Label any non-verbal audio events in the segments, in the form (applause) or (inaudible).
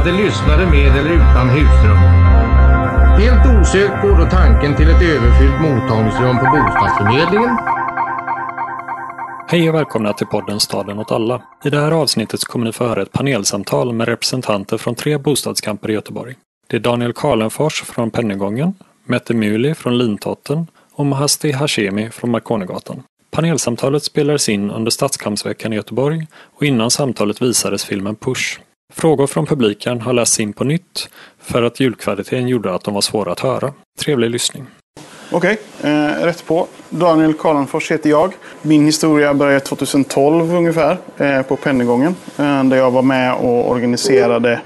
att de lyssnade med eller utan husrum. Helt osökt går då tanken till ett överfyllt mottagningsrum på bostadsförmedlingen. Hej och välkomna till podden Staden åt alla. I det här avsnittet kommer ni få höra ett panelsamtal med representanter från tre bostadskamper i Göteborg. Det är Daniel Karlenfors från Pennygången, Mette Muli från Lintotten och Mahasti Hashemi från Marconigatan. Panelsamtalet spelades in under Stadskampsveckan i Göteborg och innan samtalet visades filmen Push. Frågor från publiken har lästs in på nytt för att ljudkvaliteten gjorde att de var svåra att höra. Trevlig lyssning. Okej, eh, rätt på. Daniel Karlenfors heter jag. Min historia började 2012 ungefär eh, på Pennygången. Eh, där jag var med och organiserade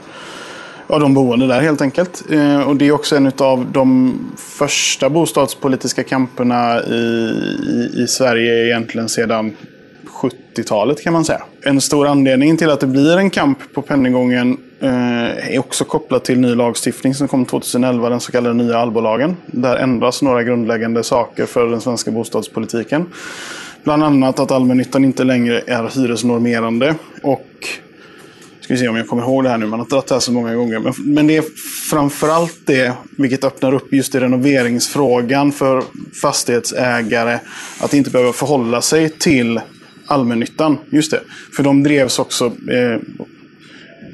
ja, de boende där helt enkelt. Eh, och det är också en av de första bostadspolitiska kamperna i, i, i Sverige egentligen sedan 70-talet kan man säga. En stor anledning till att det blir en kamp på Pennygången eh, är också kopplat till ny lagstiftning som kom 2011, den så kallade nya allbolagen. Där ändras några grundläggande saker för den svenska bostadspolitiken. Bland annat att allmännyttan inte längre är hyresnormerande och Ska vi se om jag kommer ihåg det här nu, man har dragit det här så många gånger. Men, men det är framförallt det, vilket öppnar upp just i renoveringsfrågan för fastighetsägare, att inte behöva förhålla sig till allmännyttan. Just det. För de drevs också eh,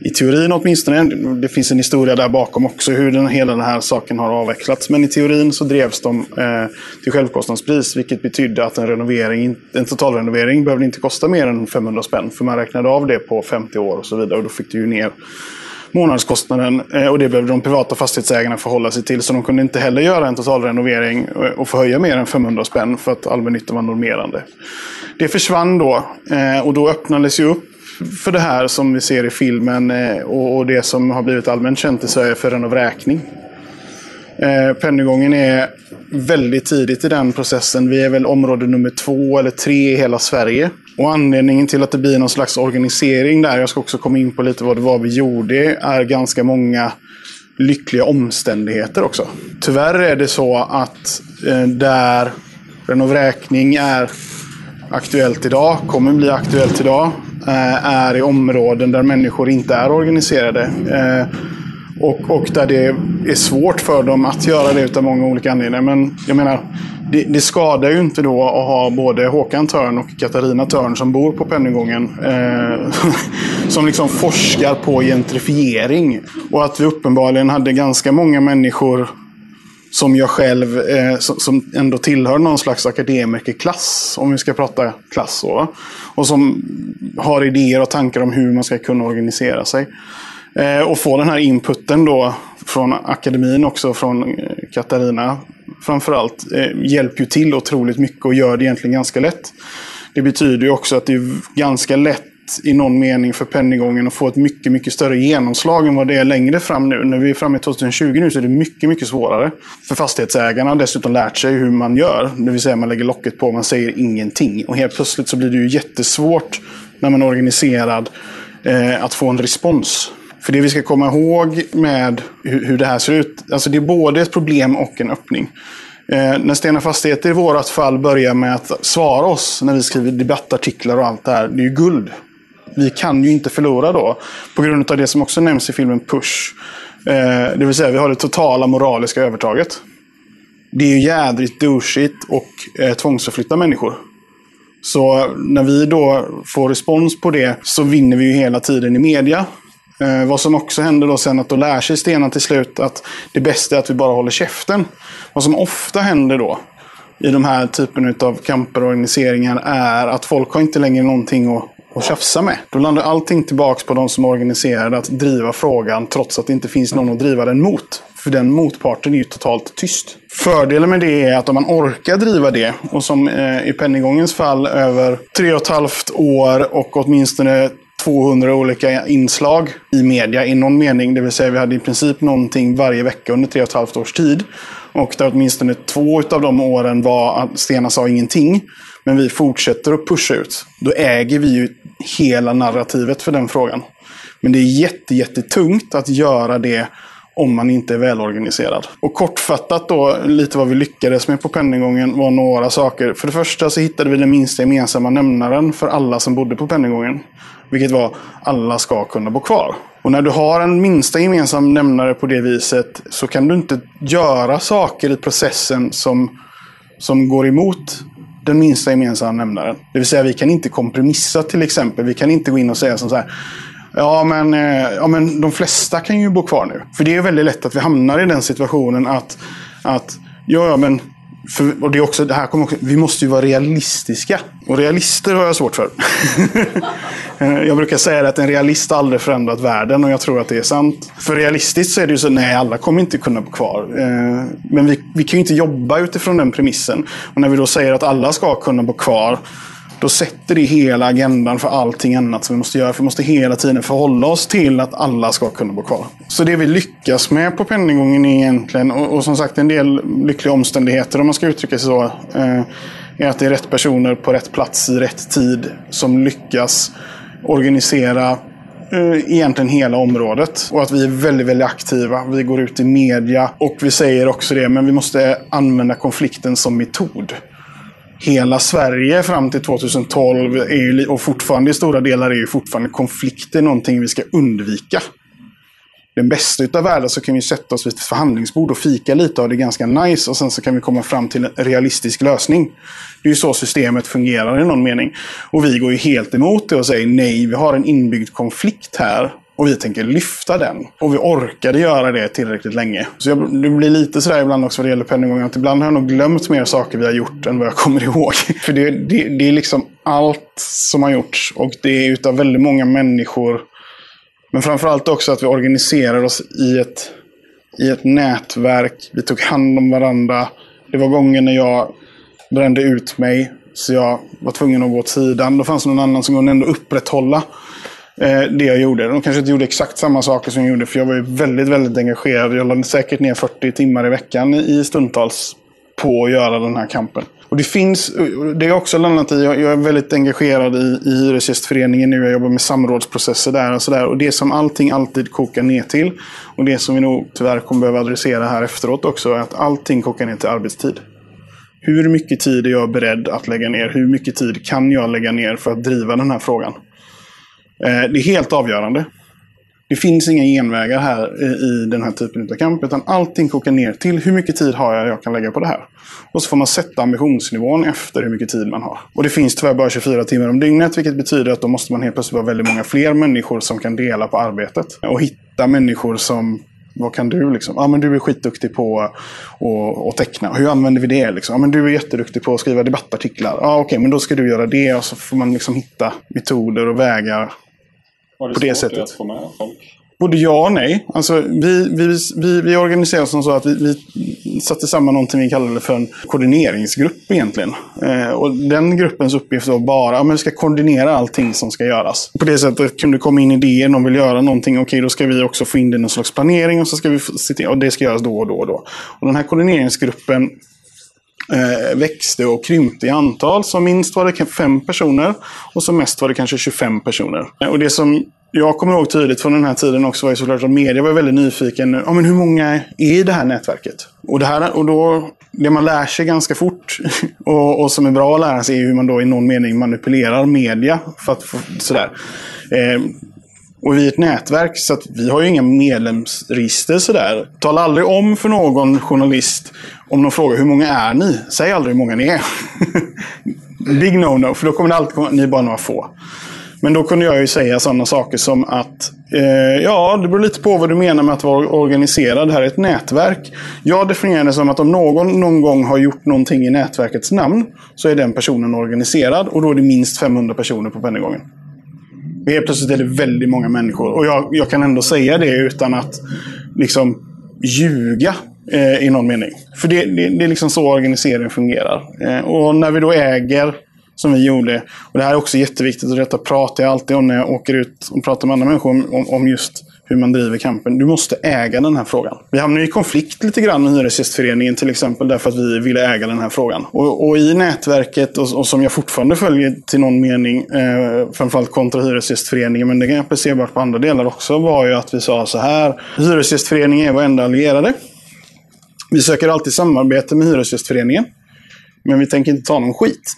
i teorin åtminstone, det finns en historia där bakom också hur den, hela den här saken har avvecklats. Men i teorin så drevs de eh, till självkostnadspris, vilket betydde att en, renovering, en totalrenovering behövde inte kosta mer än 500 spänn. För man räknade av det på 50 år och så vidare och då fick du ju ner månadskostnaden. Eh, och det behövde de privata fastighetsägarna förhålla sig till. Så de kunde inte heller göra en totalrenovering eh, och få höja mer än 500 spänn för att allmännyttan var normerande. Det försvann då eh, och då öppnades ju upp för det här som vi ser i filmen och det som har blivit allmänt känt i Sverige för renovräkning. Pennygången är väldigt tidigt i den processen. Vi är väl område nummer två eller tre i hela Sverige. Och anledningen till att det blir någon slags organisering där, jag ska också komma in på lite vad det var vi gjorde, är ganska många lyckliga omständigheter också. Tyvärr är det så att eh, där renovräkning är aktuellt idag, kommer bli aktuellt idag, eh, är i områden där människor inte är organiserade. Eh, och, och där det är svårt för dem att göra det utav många olika anledningar. Men jag menar, det, det skadar ju inte då att ha både Håkan Törn och Katarina Törn som bor på Pennygången. Eh, (laughs) som liksom forskar på gentrifiering. Och att vi uppenbarligen hade ganska många människor som jag själv, eh, som, som, ändå tillhör någon slags akademikerklass, om vi ska prata klass. Så, och som har idéer och tankar om hur man ska kunna organisera sig. Eh, och få den här inputen då från akademin också, från eh, Katarina framförallt, eh, hjälper ju till otroligt mycket och gör det egentligen ganska lätt. Det betyder ju också att det är ganska lätt i någon mening för Pennygången att få ett mycket, mycket större genomslag än vad det är längre fram nu. När vi är framme i 2020 nu så är det mycket, mycket svårare. För fastighetsägarna har dessutom lärt sig hur man gör. Det vill säga man lägger locket på, man säger ingenting. Och helt plötsligt så blir det ju jättesvårt när man är organiserad eh, att få en respons. För det vi ska komma ihåg med hur, hur det här ser ut, alltså det är både ett problem och en öppning. Eh, när Stena Fastigheter i vårt fall börjar med att svara oss när vi skriver debattartiklar och allt det här, det är ju guld. Vi kan ju inte förlora då, på grund av det som också nämns i filmen Push. Eh, det vill säga, vi har det totala moraliska övertaget. Det är ju jädrigt douchigt och eh, tvångsförflytta människor. Så när vi då får respons på det så vinner vi ju hela tiden i media. Eh, vad som också händer då sen att då lär sig Stena till slut att det bästa är att vi bara håller käften. Vad som ofta händer då i de här typen av kamper och organiseringar är att folk har inte längre någonting att, att tjafsa med. Då landar allting tillbaka på de som är organiserade att driva frågan trots att det inte finns någon att driva den mot. För den motparten är ju totalt tyst. Fördelen med det är att om man orkar driva det, och som eh, i Pennygångens fall över tre och ett halvt år och åtminstone 200 olika inslag i media i någon mening. Det vill säga vi hade i princip någonting varje vecka under tre och ett halvt års tid. Och där åtminstone två av de åren var att Stena sa ingenting. Men vi fortsätter att pusha ut. Då äger vi ju hela narrativet för den frågan. Men det är jätte, jättetungt att göra det om man inte är välorganiserad. Och kortfattat då, lite vad vi lyckades med på Pennygången var några saker. För det första så hittade vi den minsta gemensamma nämnaren för alla som bodde på Pennygången. Vilket var alla ska kunna bo kvar. Och när du har en minsta gemensam nämnare på det viset så kan du inte göra saker i processen som, som går emot den minsta gemensamma nämnaren. Det vill säga vi kan inte kompromissa till exempel. Vi kan inte gå in och säga som så här. Ja men, eh, ja, men de flesta kan ju bo kvar nu. För det är väldigt lätt att vi hamnar i den situationen att, att ja, ja men för, och det är också, det här kommer också, vi måste ju vara realistiska. Och realister har jag svårt för. (laughs) Eh, jag brukar säga att en realist aldrig förändrat världen och jag tror att det är sant. För realistiskt så är det ju så, nej alla kommer inte kunna bo kvar. Eh, men vi, vi kan ju inte jobba utifrån den premissen. Och när vi då säger att alla ska kunna bo kvar då sätter det hela agendan för allting annat som vi måste göra. För vi måste hela tiden förhålla oss till att alla ska kunna bo kvar. Så det vi lyckas med på Penninggången är egentligen, och, och som sagt en del lyckliga omständigheter om man ska uttrycka sig så, eh, är att det är rätt personer på rätt plats i rätt tid som lyckas organisera eh, egentligen hela området. Och att vi är väldigt, väldigt aktiva. Vi går ut i media och vi säger också det, men vi måste använda konflikten som metod hela Sverige fram till 2012 är ju, och fortfarande i stora delar är ju fortfarande konflikter någonting vi ska undvika. Den bästa utav världar så kan vi sätta oss vid ett förhandlingsbord och fika lite och det är ganska nice och sen så kan vi komma fram till en realistisk lösning. Det är ju så systemet fungerar i någon mening. Och vi går ju helt emot det och säger nej, vi har en inbyggd konflikt här och vi tänker lyfta den. Och vi orkade göra det tillräckligt länge. Så jag, det blir lite sådär ibland också vad det gäller penninggången. Att ibland har jag nog glömt mer saker vi har gjort än vad jag kommer (laughs) ihåg. För det, det, det är liksom allt som har gjorts. Och det är utav väldigt många människor. Men framförallt också att vi organiserar oss i ett, i ett nätverk. Vi tog hand om varandra. Det var gånger när jag brände ut mig. Så jag var tvungen att gå åt sidan. Då fanns det någon annan som kunde ändå upprätthålla Eh, det jag gjorde. De kanske inte gjorde exakt samma saker som jag gjorde, för jag var ju väldigt, väldigt engagerad. Jag lade säkert ner 40 timmar i veckan i stundtals på att göra den här kampen. Och det finns, det är också landat i, jag är väldigt engagerad i, i Hyresgästföreningen nu. Jag jobbar med samrådsprocesser där och sådär. Och det som allting alltid kokar ner till, och det som vi nog tyvärr kommer behöva adressera här efteråt också, är att allting kokar ner till arbetstid. Hur mycket tid är jag beredd att lägga ner? Hur mycket tid kan jag lägga ner för att driva den här frågan? Eh, det är helt avgörande. Det finns inga genvägar här i den här typen av kamp. Utan allting kokar ner till hur mycket tid har jag jag kan lägga på det här. Och så får man sätta ambitionsnivån efter hur mycket tid man har. Och det finns tyvärr bara 24 timmar om dygnet. Vilket betyder att då måste man helt plötsligt vara väldigt många fler människor som kan dela på arbetet. Och hitta människor som vad kan du? Liksom? Ja, men du är skitduktig på att teckna. Hur använder vi det? Liksom? Ja, men du är jätteduktig på att skriva debattartiklar. Ja, Okej, okay, men då ska du göra det. Och så får man liksom hitta metoder och vägar var det på det sättet. att få med folk? Både ja och nej. Alltså, vi, vi, vi, vi organiserade oss som så att vi, vi satte samman någonting vi kallade för en koordineringsgrupp egentligen. Eh, och den gruppens uppgift var bara att vi ska koordinera allting som ska göras. På det sättet kunde det komma in idéer, någon vill göra någonting. Okej, då ska vi också få in det i någon slags planering och så ska vi se till, och det ska göras då och då och då. Och den här koordineringsgruppen Eh, växte och krympte i antal. Som minst var det fem personer och som mest var det kanske 25 personer. Och det som jag kommer ihåg tydligt från den här tiden också var ju såklart att media var väldigt nyfiken. Ja, men hur många är i det här nätverket? Och, det, här, och då, det man lär sig ganska fort (laughs) och, och som är bra att lära sig är hur man då i någon mening manipulerar media. För att, för, sådär. Eh, och vi är ett nätverk, så att vi har ju inga medlemsregister sådär. Tala aldrig om för någon journalist om de frågar hur många är ni? Säg aldrig hur många ni är. (laughs) Big no-no, för då kommer det alltid komma, ni är bara några få. Men då kunde jag ju säga sådana saker som att eh, ja, det beror lite på vad du menar med att vara organiserad. Det här är ett nätverk. Jag definierar det som att om någon någon gång har gjort någonting i nätverkets namn så är den personen organiserad och då är det minst 500 personer på Pennygången. Helt plötsligt är det väldigt många människor. Och jag, jag kan ändå säga det utan att liksom ljuga eh, i någon mening. För det, det, det är liksom så organiseringen fungerar. Eh, och när vi då äger, som vi gjorde, och det här är också jätteviktigt och detta pratar jag alltid om när jag åker ut och pratar med andra människor om, om, om just hur man driver kampen. Du måste äga den här frågan. Vi hamnade i konflikt lite grann med Hyresgästföreningen till exempel därför att vi ville äga den här frågan. Och, och i nätverket, och, och, som jag fortfarande följer till någon mening, eh, framförallt kontra Hyresgästföreningen, men det är applicerbart på andra delar också, var ju att vi sa så här. Hyresgästföreningen är vår enda allierade. Vi söker alltid samarbete med Hyresgästföreningen. Men vi tänker inte ta någon skit.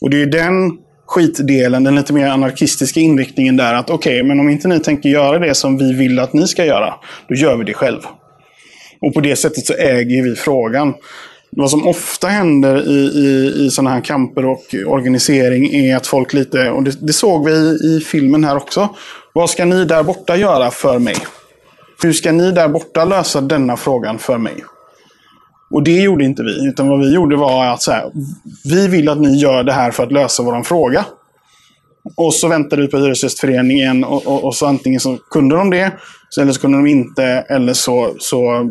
Och det är den skitdelen, den lite mer anarkistiska inriktningen där. Att okej, okay, men om inte ni tänker göra det som vi vill att ni ska göra, då gör vi det själv. Och på det sättet så äger vi frågan. Vad som ofta händer i, i, i sådana här kamper och organisering är att folk lite, och det, det såg vi i, i filmen här också. Vad ska ni där borta göra för mig? Hur ska ni där borta lösa denna frågan för mig? Och det gjorde inte vi. Utan vad vi gjorde var att så här, vi vill att ni gör det här för att lösa vår fråga. Och så väntade vi på Hyresgästföreningen och, och, och, så antingen så kunde de det, eller så kunde de inte, eller så, så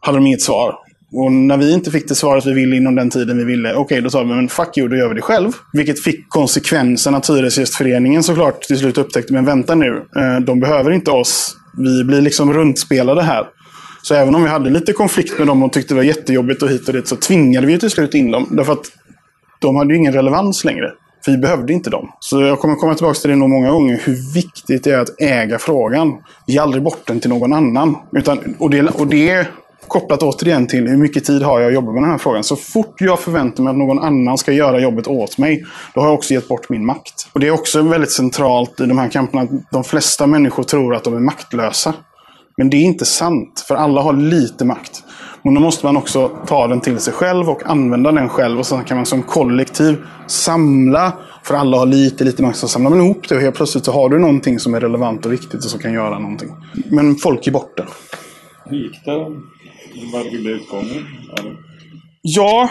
hade de inget svar. Och när vi inte fick det svaret vi ville inom den tiden vi ville, okej, okay, då sa vi, men fuck you, då gör vi det själv. Vilket fick konsekvensen att Hyresgästföreningen såklart till slut upptäckte, men vänta nu, eh, de behöver inte oss. Vi blir liksom runtspelade här. Så även om vi hade lite konflikt med dem och tyckte det var jättejobbigt och hit och dit, så tvingade vi till slut in dem. Därför att de hade ju ingen relevans längre. För vi behövde inte dem. Så jag kommer komma tillbaka till det nog många gånger, hur viktigt det är att äga frågan. Ge aldrig bort den till någon annan. Utan, och, det, och det kopplat återigen till hur mycket tid har jag att jobba med den här frågan. Så fort jag förväntar mig att någon annan ska göra jobbet åt mig, då har jag också gett bort min makt. Och det är också väldigt centralt i de här kamperna att de flesta människor tror att de är maktlösa. Men det är inte sant, för alla har lite makt. Men då måste man också ta den till sig själv och använda den själv. Och sen kan man som kollektiv samla, för alla har lite, lite makt. Så samlar man ihop det och helt plötsligt så har du någonting som är relevant och viktigt och som kan göra någonting. Men folk är borta. Hur gick det? Vad blev utgången? Ja,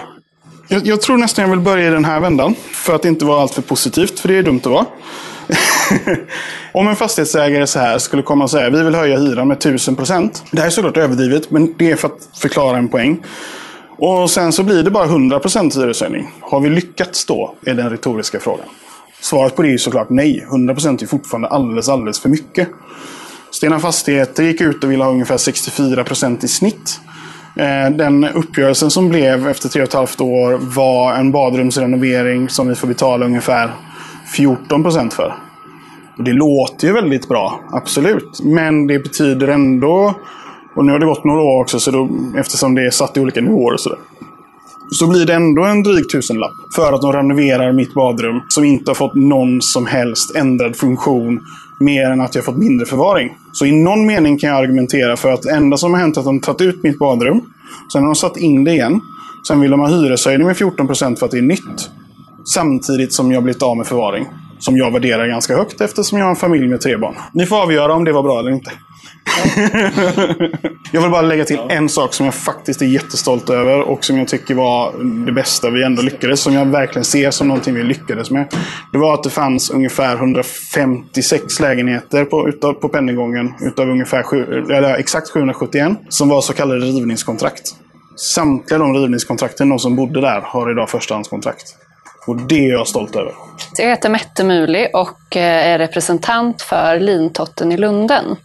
jag, jag, tror nästan jag vill börja i den här vändan. För att inte vara alltför positivt, för det är dumt att vara. (laughs) Om en fastighetsägare så här skulle komma och säga vi vill höja hyran med 1000%. Det här är såklart överdrivet, men det är för att förklara en poäng. Och sen så blir det bara 100% hyreshöjning. Har vi lyckats då? Är den retoriska frågan. Svaret på det är såklart nej. 100% är fortfarande alldeles, alldeles för mycket. Stena Fastigheter gick ut och ville ha ungefär 64% i snitt. Eh, den uppgörelsen som blev efter tre och ett halvt år var en badrumsrenovering som vi får betala ungefär 14 procent för. Och det låter ju väldigt bra, absolut. Men det betyder ändå, och nu har det gått några år också, så då, eftersom det är satt i olika nivåer och sådär. Så blir det ändå en dryg tusenlapp för att de renoverar mitt badrum som inte har fått någon som helst ändrad funktion mer än att jag fått mindre förvaring. Så i någon mening kan jag argumentera för att det enda som har hänt är att de tagit ut mitt badrum. Sen har de satt in det igen. Sen vill de ha hyreshöjning med 14 procent för att det är nytt. Samtidigt som jag blivit av med förvaring. Som jag värderar ganska högt eftersom jag har en familj med tre barn. Ni får avgöra om det var bra eller inte. (laughs) jag vill bara lägga till en sak som jag faktiskt är jättestolt över och som jag tycker var det bästa vi ändå lyckades. Som jag verkligen ser som någonting vi lyckades med. Det var att det fanns ungefär 156 lägenheter på, utav, på Pennygången utav ungefär sju, eller exakt 771 som var så kallade rivningskontrakt. Samtliga de rivningskontrakten, de som bodde där, har idag förstahandskontrakt. Och det är jag stolt över. Jag heter Mette Muli och eh, är representant för Lintotten i Lunden.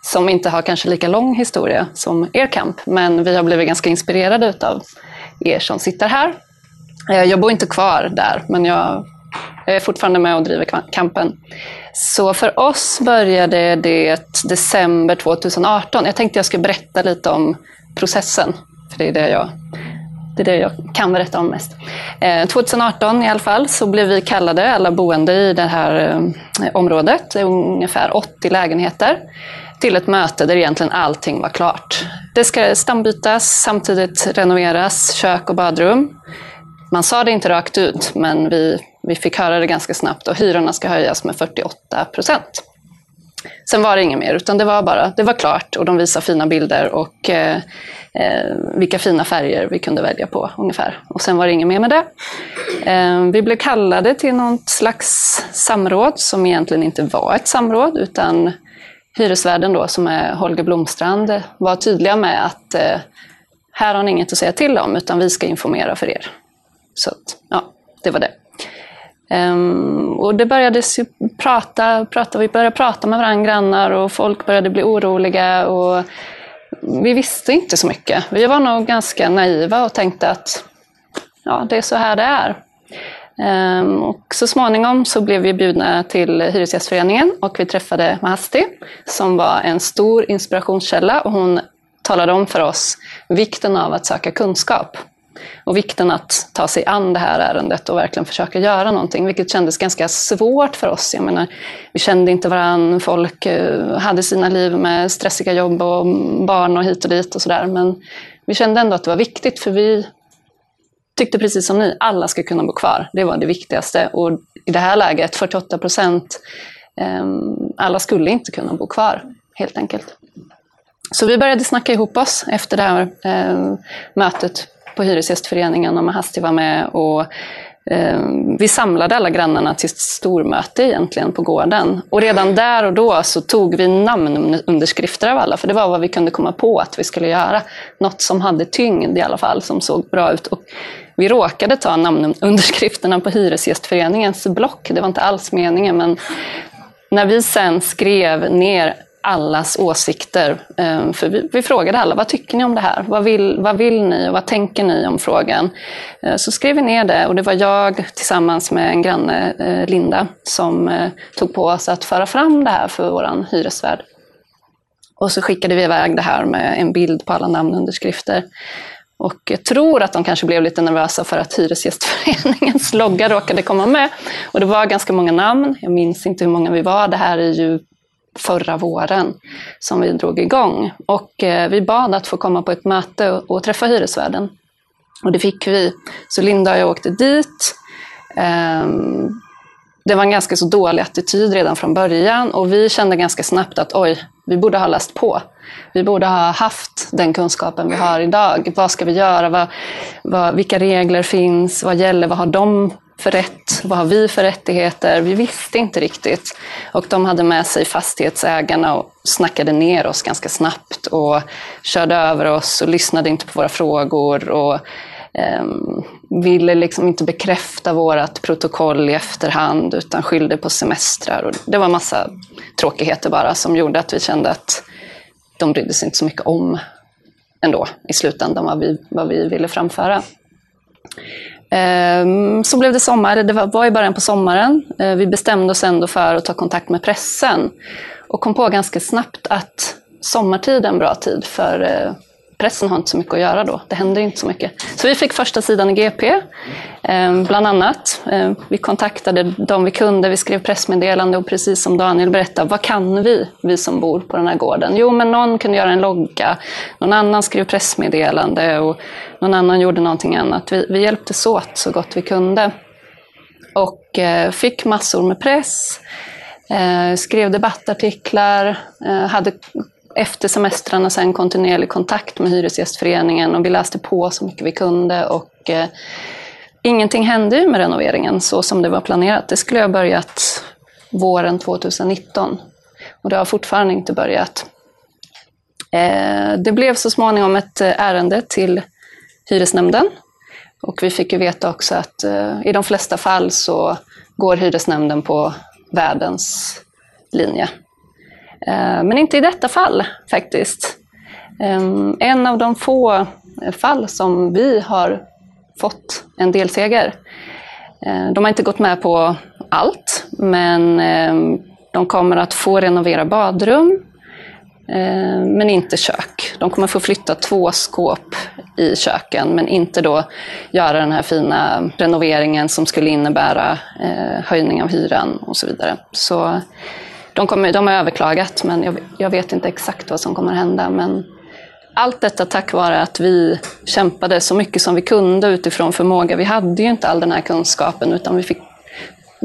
Som inte har kanske lika lång historia som er kamp, men vi har blivit ganska inspirerade av er som sitter här. Eh, jag bor inte kvar där, men jag är fortfarande med och driver kampen. Så för oss började det december 2018. Jag tänkte jag skulle berätta lite om processen, för det är det jag det är det jag kan berätta om mest. Eh, 2018 i alla fall så blev vi kallade, alla boende i det här eh, området, ungefär 80 lägenheter, till ett möte där egentligen allting var klart. Det ska stambytas, samtidigt renoveras kök och badrum. Man sa det inte rakt ut, men vi, vi fick höra det ganska snabbt och hyrorna ska höjas med 48 procent. Sen var det inget mer, utan det var bara, det var klart och de visade fina bilder och eh, eh, vilka fina färger vi kunde välja på ungefär. Och sen var det inget mer med det. Eh, vi blev kallade till något slags samråd som egentligen inte var ett samråd, utan hyresvärden då, som är Holger Blomstrand, var tydliga med att eh, här har ni inget att säga till om, utan vi ska informera för er. Så att, ja, det var det. Um, och det började prata, prata, vi började prata med varandra grannar och folk började bli oroliga. Och vi visste inte så mycket. Vi var nog ganska naiva och tänkte att ja, det är så här det är. Um, och så småningom så blev vi bjudna till Hyresgästföreningen och vi träffade Mahasti som var en stor inspirationskälla och hon talade om för oss vikten av att söka kunskap. Och vikten att ta sig an det här ärendet och verkligen försöka göra någonting, vilket kändes ganska svårt för oss. Jag menar, vi kände inte varandra, folk eh, hade sina liv med stressiga jobb och barn och hit och dit och sådär. Men vi kände ändå att det var viktigt, för vi tyckte precis som ni, alla ska kunna bo kvar. Det var det viktigaste. Och i det här läget, 48 procent, ehm, alla skulle inte kunna bo kvar, helt enkelt. Så vi började snacka ihop oss efter det här eh, mötet på Hyresgästföreningen och Mahasti var med. Och, eh, vi samlade alla grannarna till ett stormöte egentligen på gården. Och redan där och då så tog vi namnunderskrifter av alla, för det var vad vi kunde komma på att vi skulle göra. Något som hade tyngd i alla fall, som såg bra ut. Och vi råkade ta namnunderskrifterna på Hyresgästföreningens block. Det var inte alls meningen, men när vi sen skrev ner allas åsikter. Eh, för vi, vi, frågade alla, vad tycker ni om det här? Vad vill, vad vill ni och vad tänker ni om frågan? Eh, så skrev vi ner det och det var jag tillsammans med en granne, eh, Linda, som tog på oss att föra fram det här för vår hyresvärd. Och så skickade vi iväg det här med en bild på alla namnunderskrifter. Och jag tror att de kanske blev lite nervösa för att Hyresgästföreningens (laughs) logga råkade komma med. Och det var ganska många namn. Jag minns inte hur många vi var. Det här är ju förra våren som vi drog igång. Och eh, vi bad att få komma på ett möte och, träffa hyresvärden. Och det fick vi. Så Linda och jag åkte dit. Ehm, det var en ganska så dålig attityd redan från början och vi kände ganska snabbt att oj, vi borde ha läst på. Vi borde ha haft den kunskapen vi har idag. Vad ska vi göra? Vad, vad, vilka regler finns? Vad gäller? Vad har de för rätt? Vad har vi för rättigheter? Vi visste inte riktigt. Och de hade med sig fastighetsägarna och snackade ner oss ganska snabbt och körde över oss och lyssnade inte på våra frågor. Och, ehm, ville liksom inte bekräfta vårt protokoll i efterhand utan skyllde på semestrar. Och det var massa tråkigheter bara som gjorde att vi kände att de brydde sig inte så mycket om ändå i slutändan vad vi, vad vi ville framföra. Ehm, så blev det sommar, det var, i början på sommaren. Eh, vi bestämde oss ändå för att ta kontakt med pressen och kom på ganska snabbt att sommartid är en bra tid för eh, pressen har inte så mycket att göra då. Det händer inte så mycket. Så vi fick första sidan i GP, eh, bland annat. Eh, vi kontaktade de vi kunde, vi skrev pressmeddelande och precis som Daniel berättade, vad kan vi, vi som bor på den här gården? Jo, men någon kunde göra en logga, någon annan skrev pressmeddelande och någon annan gjorde någonting annat. Vi, vi hjälptes åt så gott vi kunde. Och eh, fick massor med press, skrev debattartiklar, hade efter semestrarna sen kontinuerlig kontakt med Hyresgästföreningen och vi läste på så mycket vi kunde. Och, eh, ingenting hände med renoveringen så som det var planerat. Det skulle ha börjat våren 2019 och det har fortfarande inte börjat. Eh, det blev så småningom ett eh, ärende till hyresnämnden och vi fick ju veta också att eh, i de flesta fall så går hyresnämnden på värdens linje. Eh, men inte i detta fall faktiskt. Ehm, en av de få fall som vi har fått en delseger. Eh, de har inte gått med på allt, men ehm, de kommer att få renovera badrum, eh, men inte kök. De kommer få flytta två skåp i köken, men inte då göra den här fina renoveringen som skulle innebära höjning av hyran och så vidare. Så de, kommer, de har överklagat, men jag, jag vet inte exakt vad som kommer hända. Men allt detta tack vare att vi kämpade så mycket som vi kunde utifrån förmåga. Vi hade ju inte all den här kunskapen, utan vi fick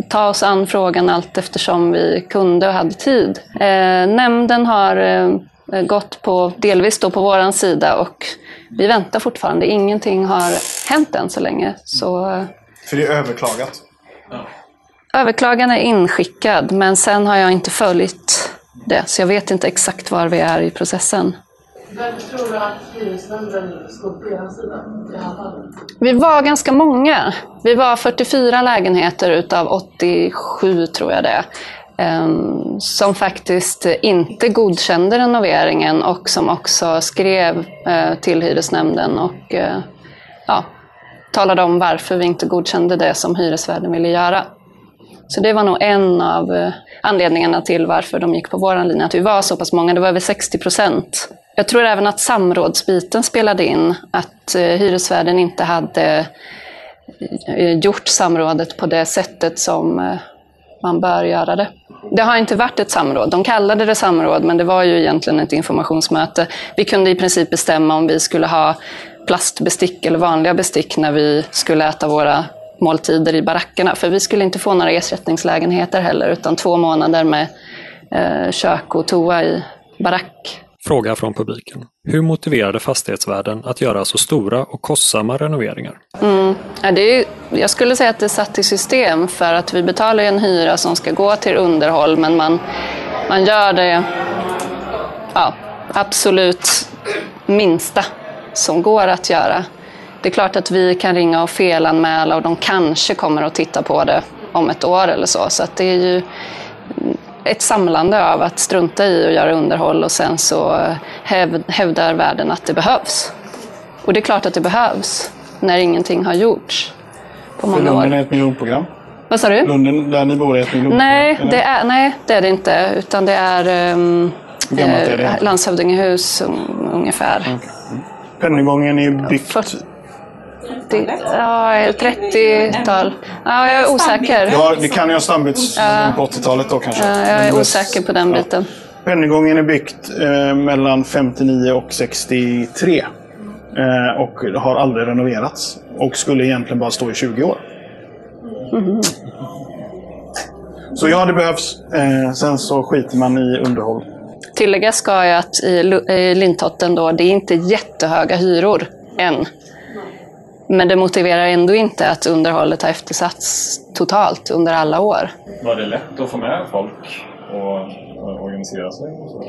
ta oss an frågan allt eftersom vi kunde och hade tid. Eh, nämnden har eh, gått på, delvis då på vår sida och vi väntar fortfarande. Ingenting har hänt än så länge. Så, eh, För det är överklagat? Ja. Överklagan är inskickad, men sen har jag inte följt det, så jag vet inte exakt var vi är i processen. Varför tror du att hyresnämnden stod på er sida Vi var ganska många. Vi var 44 lägenheter utav 87, tror jag det ehm, som faktiskt inte godkände renoveringen och som också skrev eh, till hyresnämnden och eh, ja, talade om varför vi inte godkände det som hyresvärden ville göra. Så det var nog en av eh, anledningarna till varför de gick på vår linje, att vi var så pass många. Det var över 60 procent, Jag tror även att samrådsbiten spelade in. Att eh, hyresvärden inte hade eh, gjort samrådet på det sättet som man bör göra det. Det har inte varit ett samråd. De kallade det samråd, men det var ju egentligen ett informationsmöte. Vi kunde i princip bestämma om vi skulle ha plastbestick eller vanliga bestick när vi skulle äta våra måltider i barackerna. För vi skulle inte få några ersättningslägenheter heller, utan två månader med eh, kök och toa i barack. Fråga från publiken. Hur motiverade fastighetsvärden att göra så stora och kostsamma renoveringar? Mm. Ja, det är, jag skulle säga att det är satt i system för att vi betalar en hyra som ska gå till underhåll men man, man gör det ja, absolut minsta som går att göra. Det är klart att vi kan ringa och felanmäla och de kanske kommer att titta på det om ett år eller så. Så det är ju ett samlande av att strunta i att göra underhåll och sen så häv, hävdar världen att det behövs. Och det är klart att det behövs när ingenting har gjorts på För många Lunden är år. ett miljonprogram. Vad sa du? Lunden, där ni bor, är ett miljonprogram. Nej eller? det, är, nej, det är det inte. Utan det är um, det? landshövdingehus um, ungefär. Pennygången är byggt... 40, ja, 30-tal. Ja, jag är osäker. Ja, det kan ju ha stambyggts på 80-talet då kanske. Ja, jag är osäker på den biten. Pennygången är byggt eh, mellan 59 och 63. Eh, och har aldrig renoverats. Och skulle egentligen bara stå i 20 år. Så ja, det behövs. Eh, sen så skiter man i underhåll. Tilläggas ska jag att i, i Lintotten då, det är inte jättehöga hyror än. Men det motiverar ändå inte att underhållet har eftersatts totalt under alla år. Var det lätt att få med folk och, organisera sig? Och så?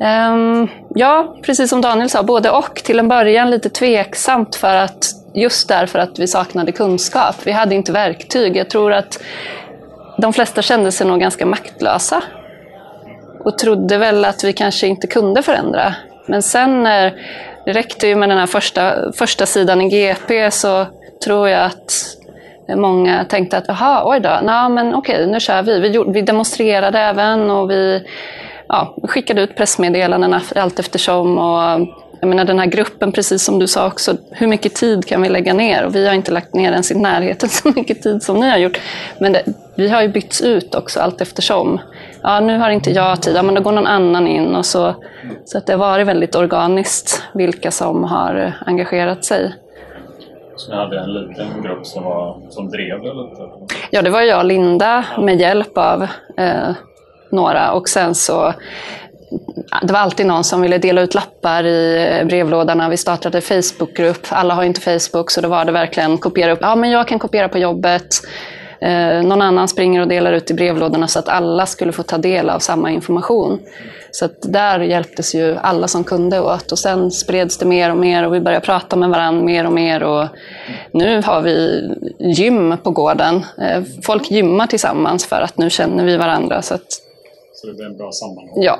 Ehm, ja, precis som Daniel sa, både och. Till en början lite tveksamt för att just därför att vi saknade kunskap. Vi hade inte verktyg. Jag tror att de flesta kände sig nog ganska maktlösa och trodde väl att vi kanske inte kunde förändra. Men sen när det räckte ju med den här första, första sidan i GP så tror jag att många tänkte att jaha, oj då, na, men okej, nu kör vi. Vi, gjorde, vi demonstrerade även och vi ja, skickade ut pressmeddelanden allt eftersom. Och, jag menar den här gruppen, precis som du sa också, hur mycket tid kan vi lägga ner? Och vi har inte lagt ner ens i närheten så (laughs) mycket tid som ni har gjort. Men det, vi har ju bytts ut också allt eftersom. Ja, nu har inte jag tid, ja, men då går någon annan in. Och så så att det har varit väldigt organiskt vilka som har engagerat sig. Så ni hade en liten grupp som, var, som drev det lite? Ja, det var jag och Linda med hjälp av eh, några och sen så det var alltid någon som ville dela ut lappar i brevlådorna. Vi startade Facebookgrupp. Alla har inte Facebook, så då var det verkligen kopiera upp. Ja, men jag kan kopiera på jobbet. Eh, någon annan springer och delar ut i brevlådorna så att alla skulle få ta del av samma information. Så att där hjälptes ju alla som kunde åt. Och sen spreds det mer och mer och vi började prata med varandra mer och mer. Och nu har vi gym på gården. Eh, folk gymmar tillsammans för att nu känner vi varandra. Så att Så det blev en bra sammanhållning? Ja.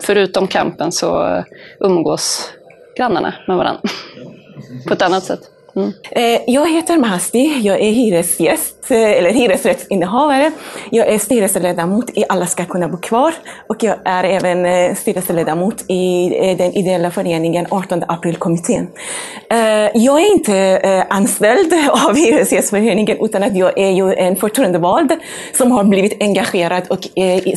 förutom kampen så umgås grannarna med varandra (laughs) på ett annat sätt. Mm. Eh, jag heter Mahasti, jag är hyresgäst, eh, eller hyresrättsinnehavare. Jag är styrelseledamot i Alla ska kunna bo kvar och jag är även eh, styrelseledamot i den ideella föreningen 18 april-kommittén. Jag är inte anställd (laughs) av Hyresgästföreningen utan att jag är ju en förtroendevald som har blivit engagerad och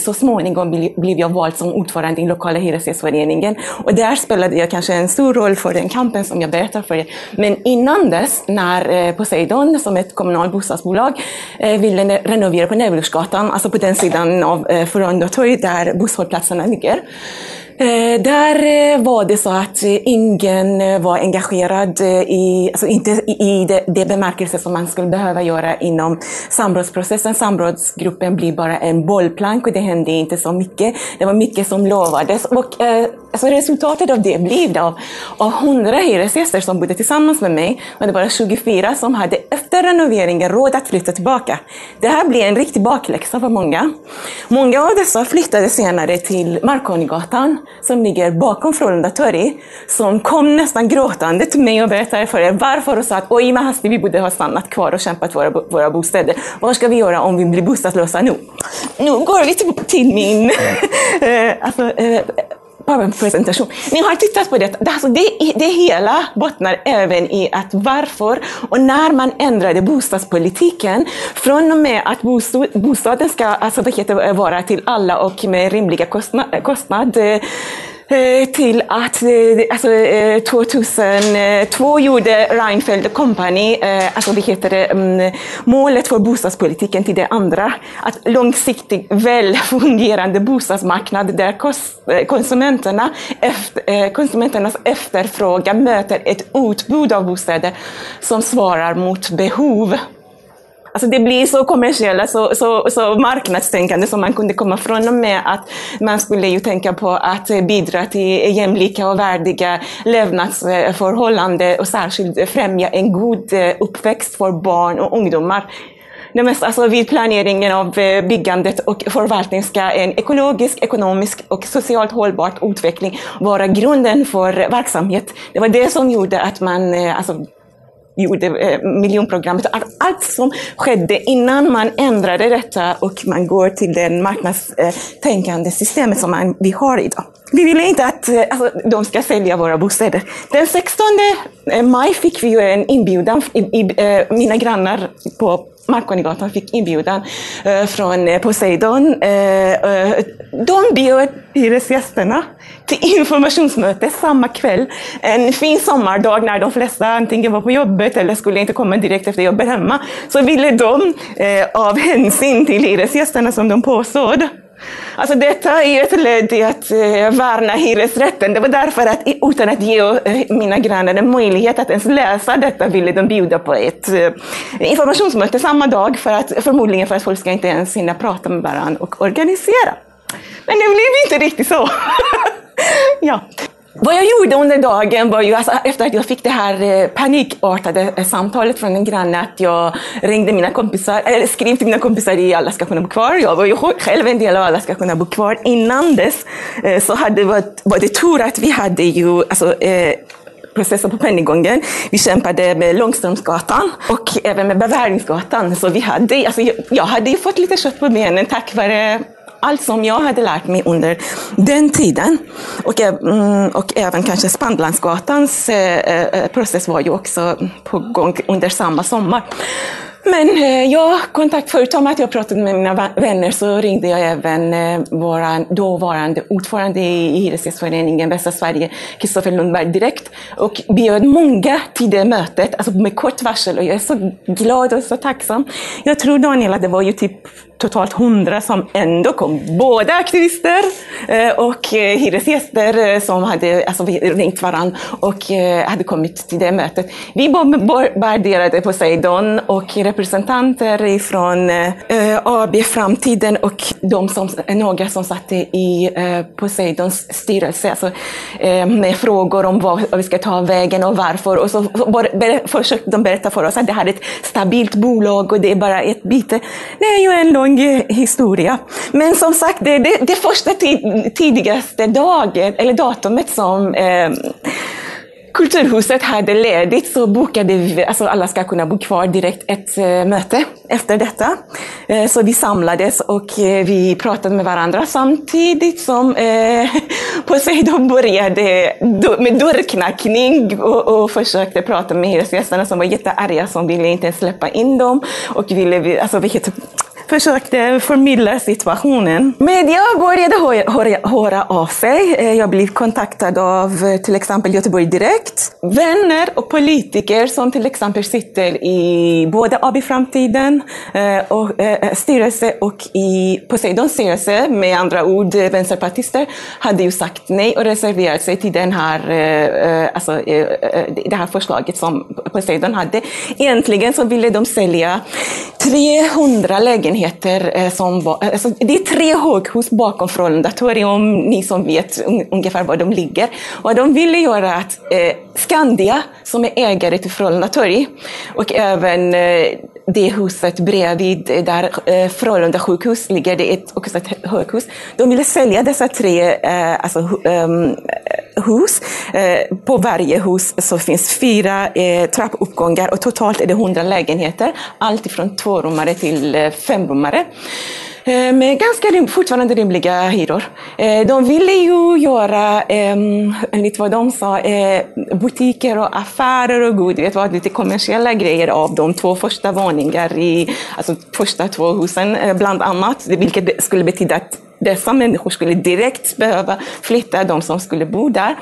så småningom blev jag vald som ordförande i lokala Hyresgästföreningen. Och där spelade jag kanske en stor roll för den kampen som jag berättar för er. Men innan dess, när eh, Poseidon, som ett kommunalt bostadsbolag, eh, ville renovera på Nävelsgatan, alltså på den sidan av eh, torg där busshållplatserna ligger. Eh, där eh, var det så att eh, ingen eh, var engagerad i, alltså inte i, det, det bemärkelse som man skulle behöva göra inom samrådsprocessen. Samrådsgruppen blir bara en bollplank och det hände inte så mycket. Det var mycket som lovades och eh, alltså resultatet av det blev då av, 100 hyresgäster som bodde tillsammans med mig var det bara 24 som hade efter renoveringen råd att flytta tillbaka. Det här blev en riktig bakläxa för många. Många av dessa flyttade senare till Markonigatan som ligger bakom Frölunda torg, som kom nästan gråtande till mig och berättade för er varför och sa att oj, men hastigt, vi borde ha stannat kvar och kämpat våra, våra bostäder. Vad ska vi göra om vi blir bostadslösa nu? Nu går vi till, till min... (laughs) eh, alltså, eh, PowerPoint-presentation. Ni har tittat på det. Alltså det, det hela bottnar även i att varför och när man ändrade bostadspolitiken från och med att bostaden ska alltså, vara till alla och med rimliga kostnad, kostnad Eh, till att eh, alltså, eh, 2002 gjorde Reinfeldt Company, alltså det heter det, mm, målet för bostadspolitiken till det andra, att långsiktigt väl fungerande bostadsmarknad där konsumenterna, konsumenternas efterfrågan möter ett utbud av bostäder som svarar mot behov. Alltså det blir så kommersiella, så, så, så marknadstänkande som man kunde komma från och med att man skulle ju tänka på att bidra till jämlika och värdiga levnadsförhållanden och särskilt främja en god eh, uppväxt för barn och ungdomar. Alltså vid planeringen av eh, byggandet och förvaltning ska en ekologisk, ekonomisk och socialt hållbar utveckling vara grunden för verksamhet. Det var det som gjorde att man eh, alltså, gjorde eh, miljonprogrammet. Allt som skedde innan man ändrade detta och man går till det marknadstänkande systemet som man, vi har idag. Vi vill inte att eh, alltså, de ska sälja våra bostäder. Den 16 eh, maj fick vi ju en inbjudan. I, i, eh, mina grannar på Marconigatan fick inbjudan eh, från eh, Poseidon. Eh, eh, de bjöd hyresgästerna till informationsmöte samma kväll. En fin sommardag när de flesta antingen var på jobbet eller skulle inte komma direkt efter jobbet hemma. Så ville de eh, av hänsyn till hyresgästerna som de påstod Alltså detta är ett led i att eh, värna hyresrätten. Det var därför att utan att ge eh, mina grannar en möjlighet att ens läsa detta ville de bjuda på ett eh, informationsmöte samma dag, för att, förmodligen för att folk ska inte ens hinna prata med varandra och organisera. Men det blev inte riktigt så. (laughs) ja. Vad jag gjorde under dagen var ju, alltså, efter att jag fick det här eh, panikartade eh, samtalet från en granne, att jag ringde mina kompisar, eller skrev till mina kompisar i Alla ska kunna bo kvar. Jag var ju själv en del av Alla ska kunna bo kvar. Innan dess eh, så hade, var, var det tur att vi hade ju alltså, eh, processen på Pennygången. Vi kämpade med Långströmsgatan och även med Bevärningsgatan. Så vi hade, alltså, jag, jag hade ju fått lite kött på benen tack vare allt som jag hade lärt mig under den tiden. Och, eh, mm, och även kanske Spandlandsgatans eh, eh, process var ju också på gång under samma sommar. Men jag kontakt, förutom att jag pratade med mina vänner så ringde jag även vår dåvarande ordförande i Hyresgästföreningen Västra Sverige, Kristoffer Lundberg, direkt och bjöd många till det mötet, alltså med kort varsel. Och jag är så glad och så tacksam. Jag tror Daniel att det var ju typ totalt hundra som ändå kom. Både aktivister eh, och eh, hyresgäster eh, som hade alltså, ringt varandra och hade kommit till det mötet. Vi bombarderade Poseidon och representanter från AB Framtiden och de som, några som satt i Poseidons styrelse alltså, med frågor om vad vi ska ta vägen och varför. Och så försökte de berätta för oss att det här är ett stabilt bolag och det är bara ett byte. Nej, ju en lång lång historia. Men som sagt, det, det, det första tidigaste dagen, eller datumet som eh, Kulturhuset hade ledigt så bokade vi, alltså alla ska kunna bo kvar direkt, ett eh, möte efter detta. Eh, så vi samlades och eh, vi pratade med varandra samtidigt som (laughs) Poseidon började med dörrknackning och, och försökte prata med hyresgästerna som var jättearga som ville inte släppa in dem och ville, alltså, vilket försökte förmedla situationen. Media började höra av sig. Eh, jag blev kontaktad av eh, till exempel Göteborg Direkt. Vänner och politiker som till exempel sitter i både AB Framtiden eh, och styrelse och i Poseidons styrelse, med andra ord vänsterpartister, hade ju sagt nej och reserverat sig till den här, alltså, det här förslaget som Poseidon hade. Egentligen så ville de sälja 300 lägenheter lägenheter eh, som var, eh, alltså det är tre höghus bakom Frölundatorium, ni som vet ungefär var de ligger. Och de ville göra att eh, Skandia, som är ägare till Frölunda torg, och även eh, det huset bredvid där eh, Frölunda sjukhus ligger, det är ett, också ett höghus. De ville sälja dessa tre eh, alltså, um, hus. Eh, på varje hus så finns fyra eh, trappuppgångar och totalt är det 100 lägenheter. Allt ifrån tvårummare till eh, femrummare. Eh, med ganska rim, fortfarande rimliga hyror. Eh, de ville ju göra, enligt vad de sa, eh, butiker och affärer och gud vet vad, lite kommersiella grejer av de två första våningar i, alltså första två husen bland annat, vilket skulle betyda att dessa människor skulle direkt behöva flytta, de som skulle bo där.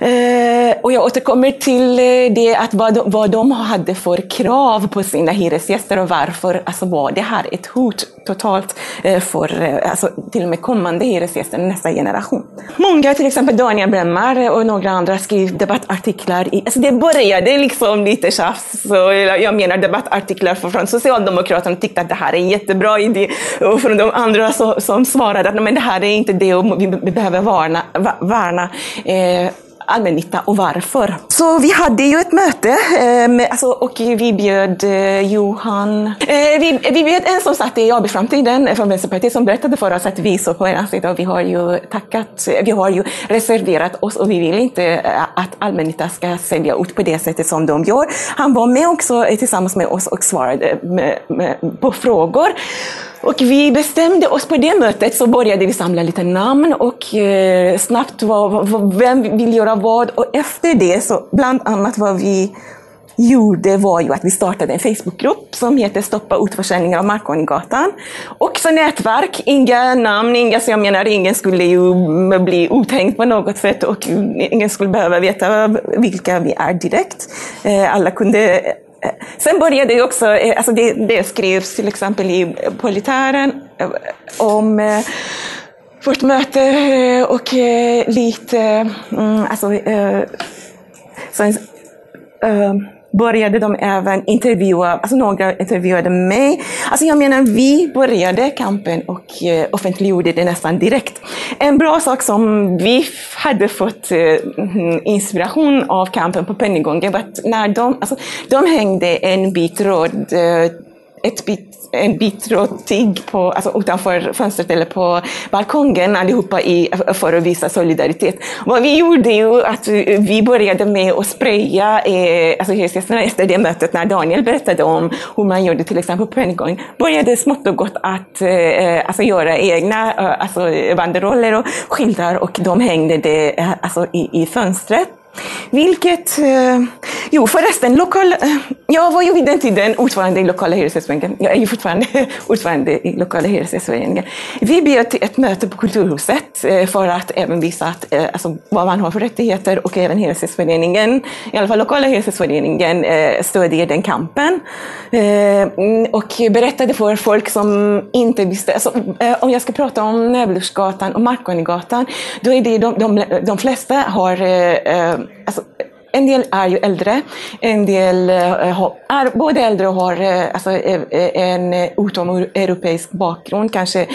Eh, och jag återkommer till eh, det att vad de, vad de hade för krav på sina hyresgäster och varför alltså var det här ett hot totalt eh, för eh, alltså, till och med kommande hyresgäster, nästa generation. Många, till exempel Daniel Bremmar och några andra, skrev debattartiklar. I, alltså det började liksom lite tjafs. Så jag menar debattartiklar från Socialdemokraterna tyckte att det här är en jättebra idé. Och från de andra så, som svarade att men det här är inte det och vi, behöver varna, värna eh, allmännytta och varför. Så vi hade ju ett möte eh, alltså, och vi bjöd eh, Johan, eh, vi, vi bjöd en som satt i AB Framtiden från Vänsterpartiet som berättade för oss att vi såg på en sida och vi har ju tackat, vi har ju reserverat oss och vi vill inte att allmännytta ska sälja ut på det sättet som de gör. Han var med också tillsammans med oss och svarade med, med, på frågor. Och vi bestämde oss på det mötet, så började vi samla lite namn och eh, snabbt var, vem vill göra vad. Och efter det, så bland annat vad vi gjorde var ju att vi startade en Facebookgrupp som heter Stoppa utförsäljningen av Markonigatan. Också nätverk, inga namn, inga, så jag menar ingen skulle ju bli uthängd på något sätt och ingen skulle behöva veta vilka vi är direkt. Eh, alla kunde sen började det också, eh, alltså det, det skrevs till exempel i Politären eh, om eh, vårt möte och lite, mm, alltså, sen, började de även intervjua, alltså några intervjuade mig. Alltså jag menar, vi började kampen och eh, offentliggjorde det nästan direkt. En bra sak som vi hade fått eh, mhm, inspiration av kampen på Pennygången var att när de, alltså, de hängde en bit röd eh, ett bit, en bit råttig på, alltså utanför fönstret eller på balkongen allihopa i, för att visa solidaritet. Vad vi gjorde ju att vi började med att spraya eh, alltså hyresgästerna efter det mötet när Daniel berättade om hur man gjorde till exempel på Pentagon. Började smått och gott att eh, alltså göra egna eh, alltså banderoller och skyltar och de hängde det eh, alltså, i, i fönstret. Vilket, eh, jo förresten, lokal, eh, jag var ju vid den tiden ordförande i lokala hyresgästföreningen. Jag är ju fortfarande (laughs) ordförande i lokala hyresgästföreningen. Vi bjöd till ett möte på Kulturhuset eh, för att även visa att, eh, alltså, vad man har för rättigheter och även hyresgästföreningen, i alla fall lokala hyresgästföreningen, eh, stödjer den kampen. Eh, mm, och berättade för folk som inte visste, alltså, eh, om jag ska prata om Näblusgatan och Markonigatan, då är det de, de, de flesta har eh, eh, alltså, en del är ju äldre, en del eh, är både äldre och har eh, alltså, eh, en utomeuropeisk bakgrund, kanske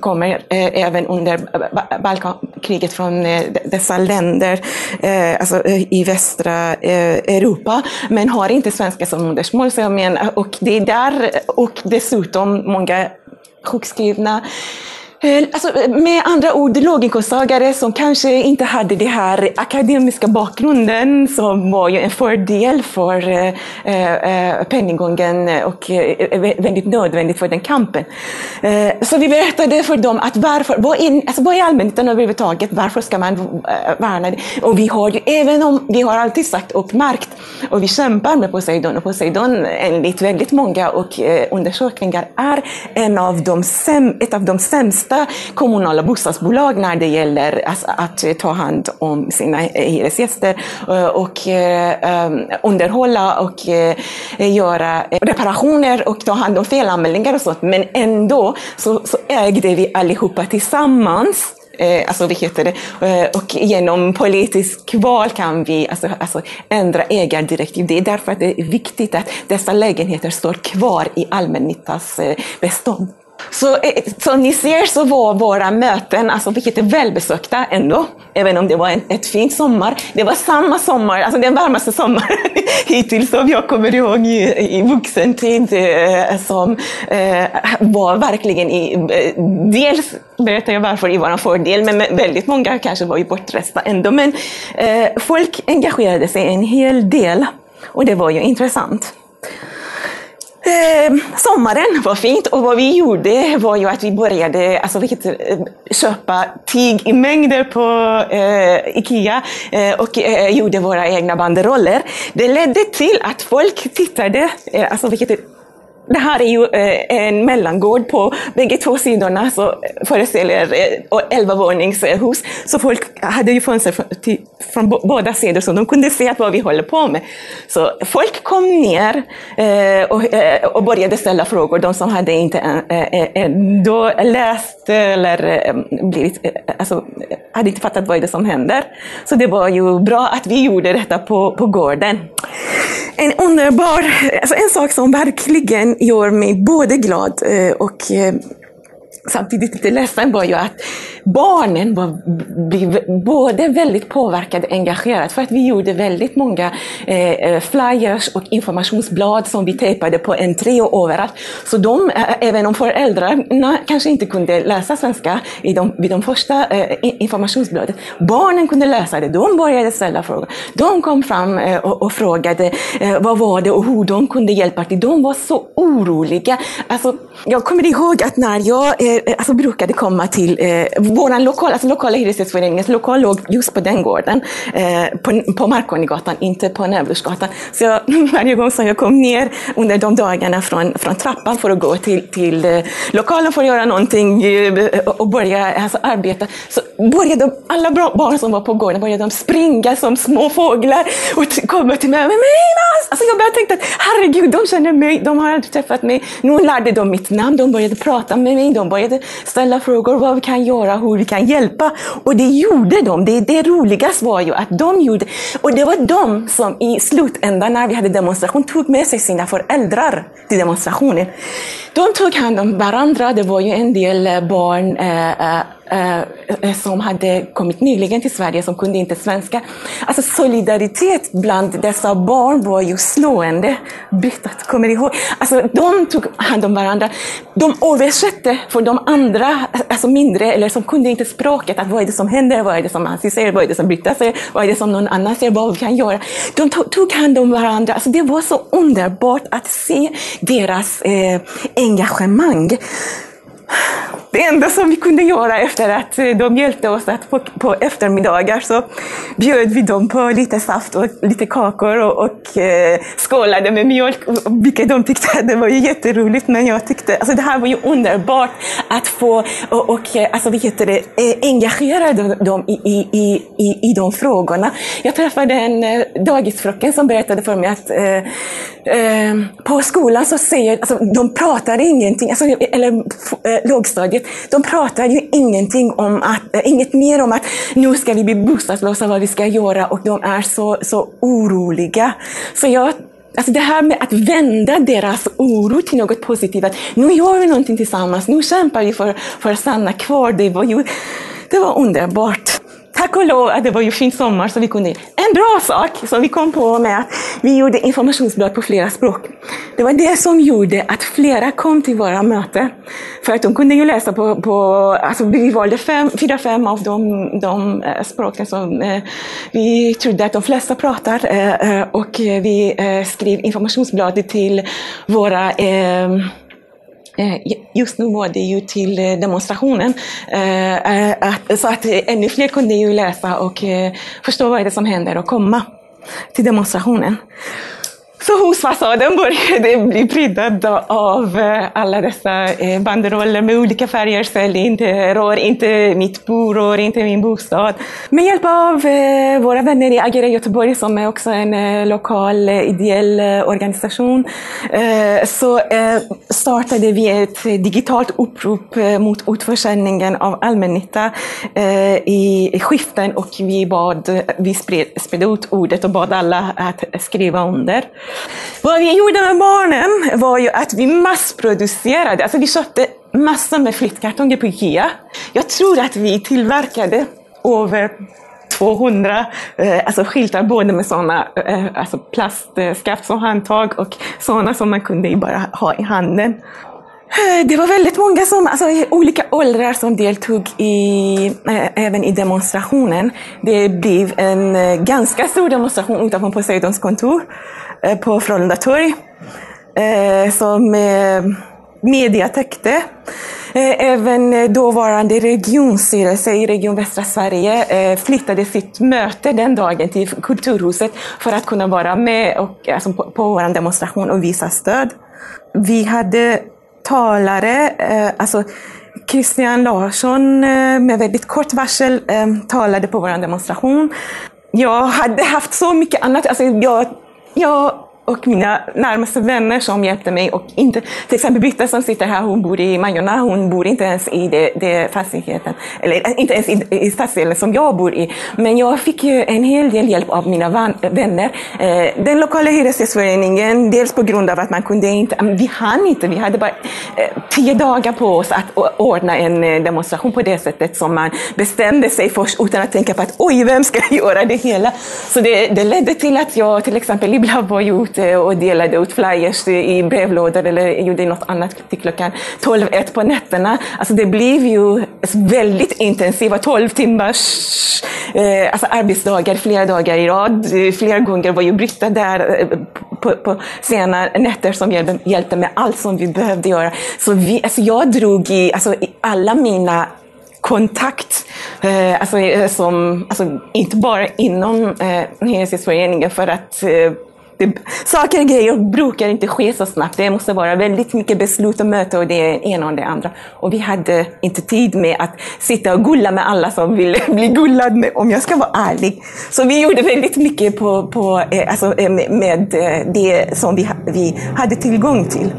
kommer även under Balkankriget från dessa länder alltså, i västra Europa, men har inte svenska som modersmål. Så jag menar, och det är där, och dessutom många sjukskrivna Eh, alltså, med andra ord, låginkomsttagare som kanske inte hade den här akademiska bakgrunden som var ju en fördel för eh, eh och eh, väldigt nödvändigt för den kampen. Så vi berättade för dem att varför, vad är, alltså, vad är allmännyttan överhuvudtaget? Varför ska man värna det? Och vi har ju, även om vi har alltid sagt uppmärkt och vi kämpar med Poseidon, och Poseidon enligt väldigt många och undersökningar är en av de säm, ett av de sämsta flesta kommunala bostadsbolag när det gäller alltså, att eh, ta hand om sina eh, hyresgäster eh, och underhålla och göra reparationer och ta hand om felanmälningar och sånt. Men ändå så, så ägde vi allihopa tillsammans alltså vad heter det, och genom politisk val kan vi alltså, alltså ändra ägardirektiv. Det är därför att det är viktigt att dessa lägenheter står kvar i allmännyttans bestånd. Så eh, som ni ser så var våra möten, alltså vilket är välbesökta ändå, även om det var en, ett fint sommar. Det var samma sommar, alltså den varmaste sommaren (laughs) hittills som jag kommer ihåg i, i vuxen tid, eh, som eh, var verkligen i, eh, dels berättar jag varför i vår fördel, men väldigt många kanske var ju bortresta ändå. Men eh, folk engagerade sig en hel del och det var ju intressant. Eh, sommaren var fint och vad vi gjorde var ju att vi började alltså, vilket, eh, köpa tyg i mängder på eh, Ikea eh, och eh, gjorde våra egna banderoller. Det ledde till att folk tittade, eh, alltså vilket det här är ju eh, en mellangård på bägge två sidorna, så föreställer eh, elvavåningshus. Så folk hade ju fönster från, till, från båda sidor, så de kunde se vad vi håller på med. Så folk kom ner eh, och, eh, och började ställa frågor, de som hade inte ändå läst eller blivit, alltså, hade inte fattat vad det är som händer. Så det var ju bra att vi gjorde detta på, på gården. En underbar, alltså en sak som verkligen gör mig både glad eh, och eh, samtidigt lite ledsen var ju att barnen var, blev både väldigt påverkade och engagerade för att vi gjorde väldigt många eh, eh flyers och informationsblad som vi tejpade på entré och överallt. Så de, eh, även om föräldrarna kanske inte kunde läsa svenska i de, vid de första eh, informationsbladen, barnen kunde läsa det. De började ställa frågor. De kom fram eh, och, och, frågade eh, vad var det och hur de kunde hjälpa till. De var så oroliga. Alltså, jag kommer ihåg att när jag Eh, eh alltså brukade komma till eh, vår lokal, alltså lokala hyresgästföreningens lokal låg just på den gården, eh, på, på Markonigatan, inte på Nävlersgatan. Så jag, (laughs) varje gång som jag kom ner under de dagarna från, från trappan för att gå till, till eh, lokalen för att göra någonting eh, och börja alltså, arbeta, så började alla barn som var på gården började de springa som små fåglar och komma till mig. Men alltså jag började tänka att herregud, de känner mig, de har aldrig träffat mig. Nu lärde de mitt namn, de började prata med mig, de började ställa frågor vad vi kan göra, hur vi kan hjälpa. Och det gjorde de. Det, det roligaste var ju att de gjorde, och det var de som i slutändan när vi hade demonstration tog med sig sina föräldrar till demonstrationen. De tog hand om varandra, det var ju en del eh, barn äh, eh, eh Eh, eh, som hade kommit nyligen till Sverige som kunde inte svenska. Alltså solidaritet bland dessa barn var ju slående. Bytet, kommer ihåg? Alltså de tog hand om varandra. De översatte för de andra, alltså mindre, eller som kunde inte språket, att vad är det som händer, vad är det som Ansi säger, vad är det som Britta säger, vad är det som någon annan säger, vad vi kan göra. De tog hand om varandra. Alltså det var så underbart att se deras eh, engagemang. Det enda som vi kunde göra efter att eh, de hjälpte oss att på, på eftermiddagar så bjöd vi dem på lite saft och lite kakor och, och eh, skålade med mjölk, vilket de tyckte det var ju jätteroligt. Men jag tyckte, alltså det här var ju underbart att få och, och eh, alltså, vad heter det, eh, engagera dem i, i, i, i de frågorna. Jag träffade en dagisfröken som berättade för mig att eh, eh, på skolan så säger, alltså, de pratar ingenting, alltså, eller eh, lågstadiet, de pratar ju ingenting om att, äh, inget mer om att nu ska vi bli bostadslösa, vad vi ska göra och de är så, så oroliga. Så jag Alltså det här med att vända deras oro till något positivt, att nu gör vi någonting tillsammans, nu kämpar vi för, för att stanna kvar, det var ju det var underbart tack och lov att det var ju fin sommar så vi kunde. En bra sak som vi kom på med att vi gjorde informationsblad på flera språk. Det var det som gjorde att flera kom till våra möten. För att de kunde ju läsa på, på alltså vi valde fem, fyra, fem av de, de eh, språken som eh, vi trodde att de flesta pratar. Eh, eh och vi eh, skrev informationsblad till våra Eh, just nu var det ju till eh, demonstrationen, eh, eh så att eh, ännu fler kunde ju läsa och förstå vad det är som händer och komma till demonstrationen. Så husfasaden började bli pryddad av eh, alla dessa eh, banderoller med olika färger. Sälj inte, rör inte mitt bo, rör inte min bostad. Med hjälp av eh, våra vänner i Agera Göteborg, som är också en lokal ideell organisation, så startade vi ett digitalt upprop mot utförsäljningen av allmännytta i skiften och vi, bad, vi spred, spred ut ordet och bad alla att skriva under. Vad vi gjorde med barnen var ju att vi massproducerade, alltså vi köpte massor med flyttkartonger på Ikea. Jag tror att vi tillverkade över 200 eh, alltså skyltar, både med sådana eh, alltså plastskaft som handtag och sådana som man kunde bara ha i handen. Eh, det var väldigt många som, alltså, i olika åldrar som deltog i, äh, även i demonstrationen. Det blev en äh, ganska stor demonstration utanför Poseidons kontor. äh, på Frölunda torg. som media täckte. Även dåvarande regionstyrelse i Region Västra Sverige flyttade sitt möte den dagen till Kulturhuset för att kunna vara med och, alltså, på, på vår demonstration och visa stöd. Vi hade talare, eh, alltså Christian Larsson eh, med väldigt kort varsel eh, talade på vår demonstration. Jag hade haft så mycket annat. Alltså jag, jag och mina närmaste vänner som hjälpte mig. Och inte, till exempel Britta som sitter här, hon bor i Majorna, hon bor inte ens i det, det fastigheten, eller inte ens i, i stadsdelen som jag bor i. Men jag fick en hel del hjälp av mina van, vänner. Eh, den lokala hyresgästföreningen, dels på grund av att man kunde inte, vi hann inte, vi hade bara eh, tio dagar på oss att ordna en eh, demonstration på det sättet som man bestämde sig först utan att tänka på att oj, vem ska (laughs) göra det hela? Så det, det ledde till att jag till exempel ibland var ut eh, och delade ut flyers i brevlådor eller gjorde något annat till klockan 12-1 på nätterna. Alltså det blev ju väldigt intensiva 12 timmars eh, alltså arbetsdagar flera dagar i rad. Flera gånger var ju Britta där eh, på, på sena nätter som hjälpte, hjälpte med allt som vi behövde göra. Så vi, alltså jag drog i, alltså i alla mina kontakt, eh, alltså, eh, som, alltså, inte bara inom eh, Hyresgästföreningen för att eh, det, saker och grejer brukar inte ske så snabbt. Det måste vara väldigt mycket beslut och möte och det ena och det andra. Och vi hade inte tid med att sitta och gulla med alla som ville (laughs) bli gullad med, om jag ska vara ärlig. Så vi gjorde väldigt mycket på, på, eh, alltså, eh, med, med eh, det som vi, vi hade tillgång till.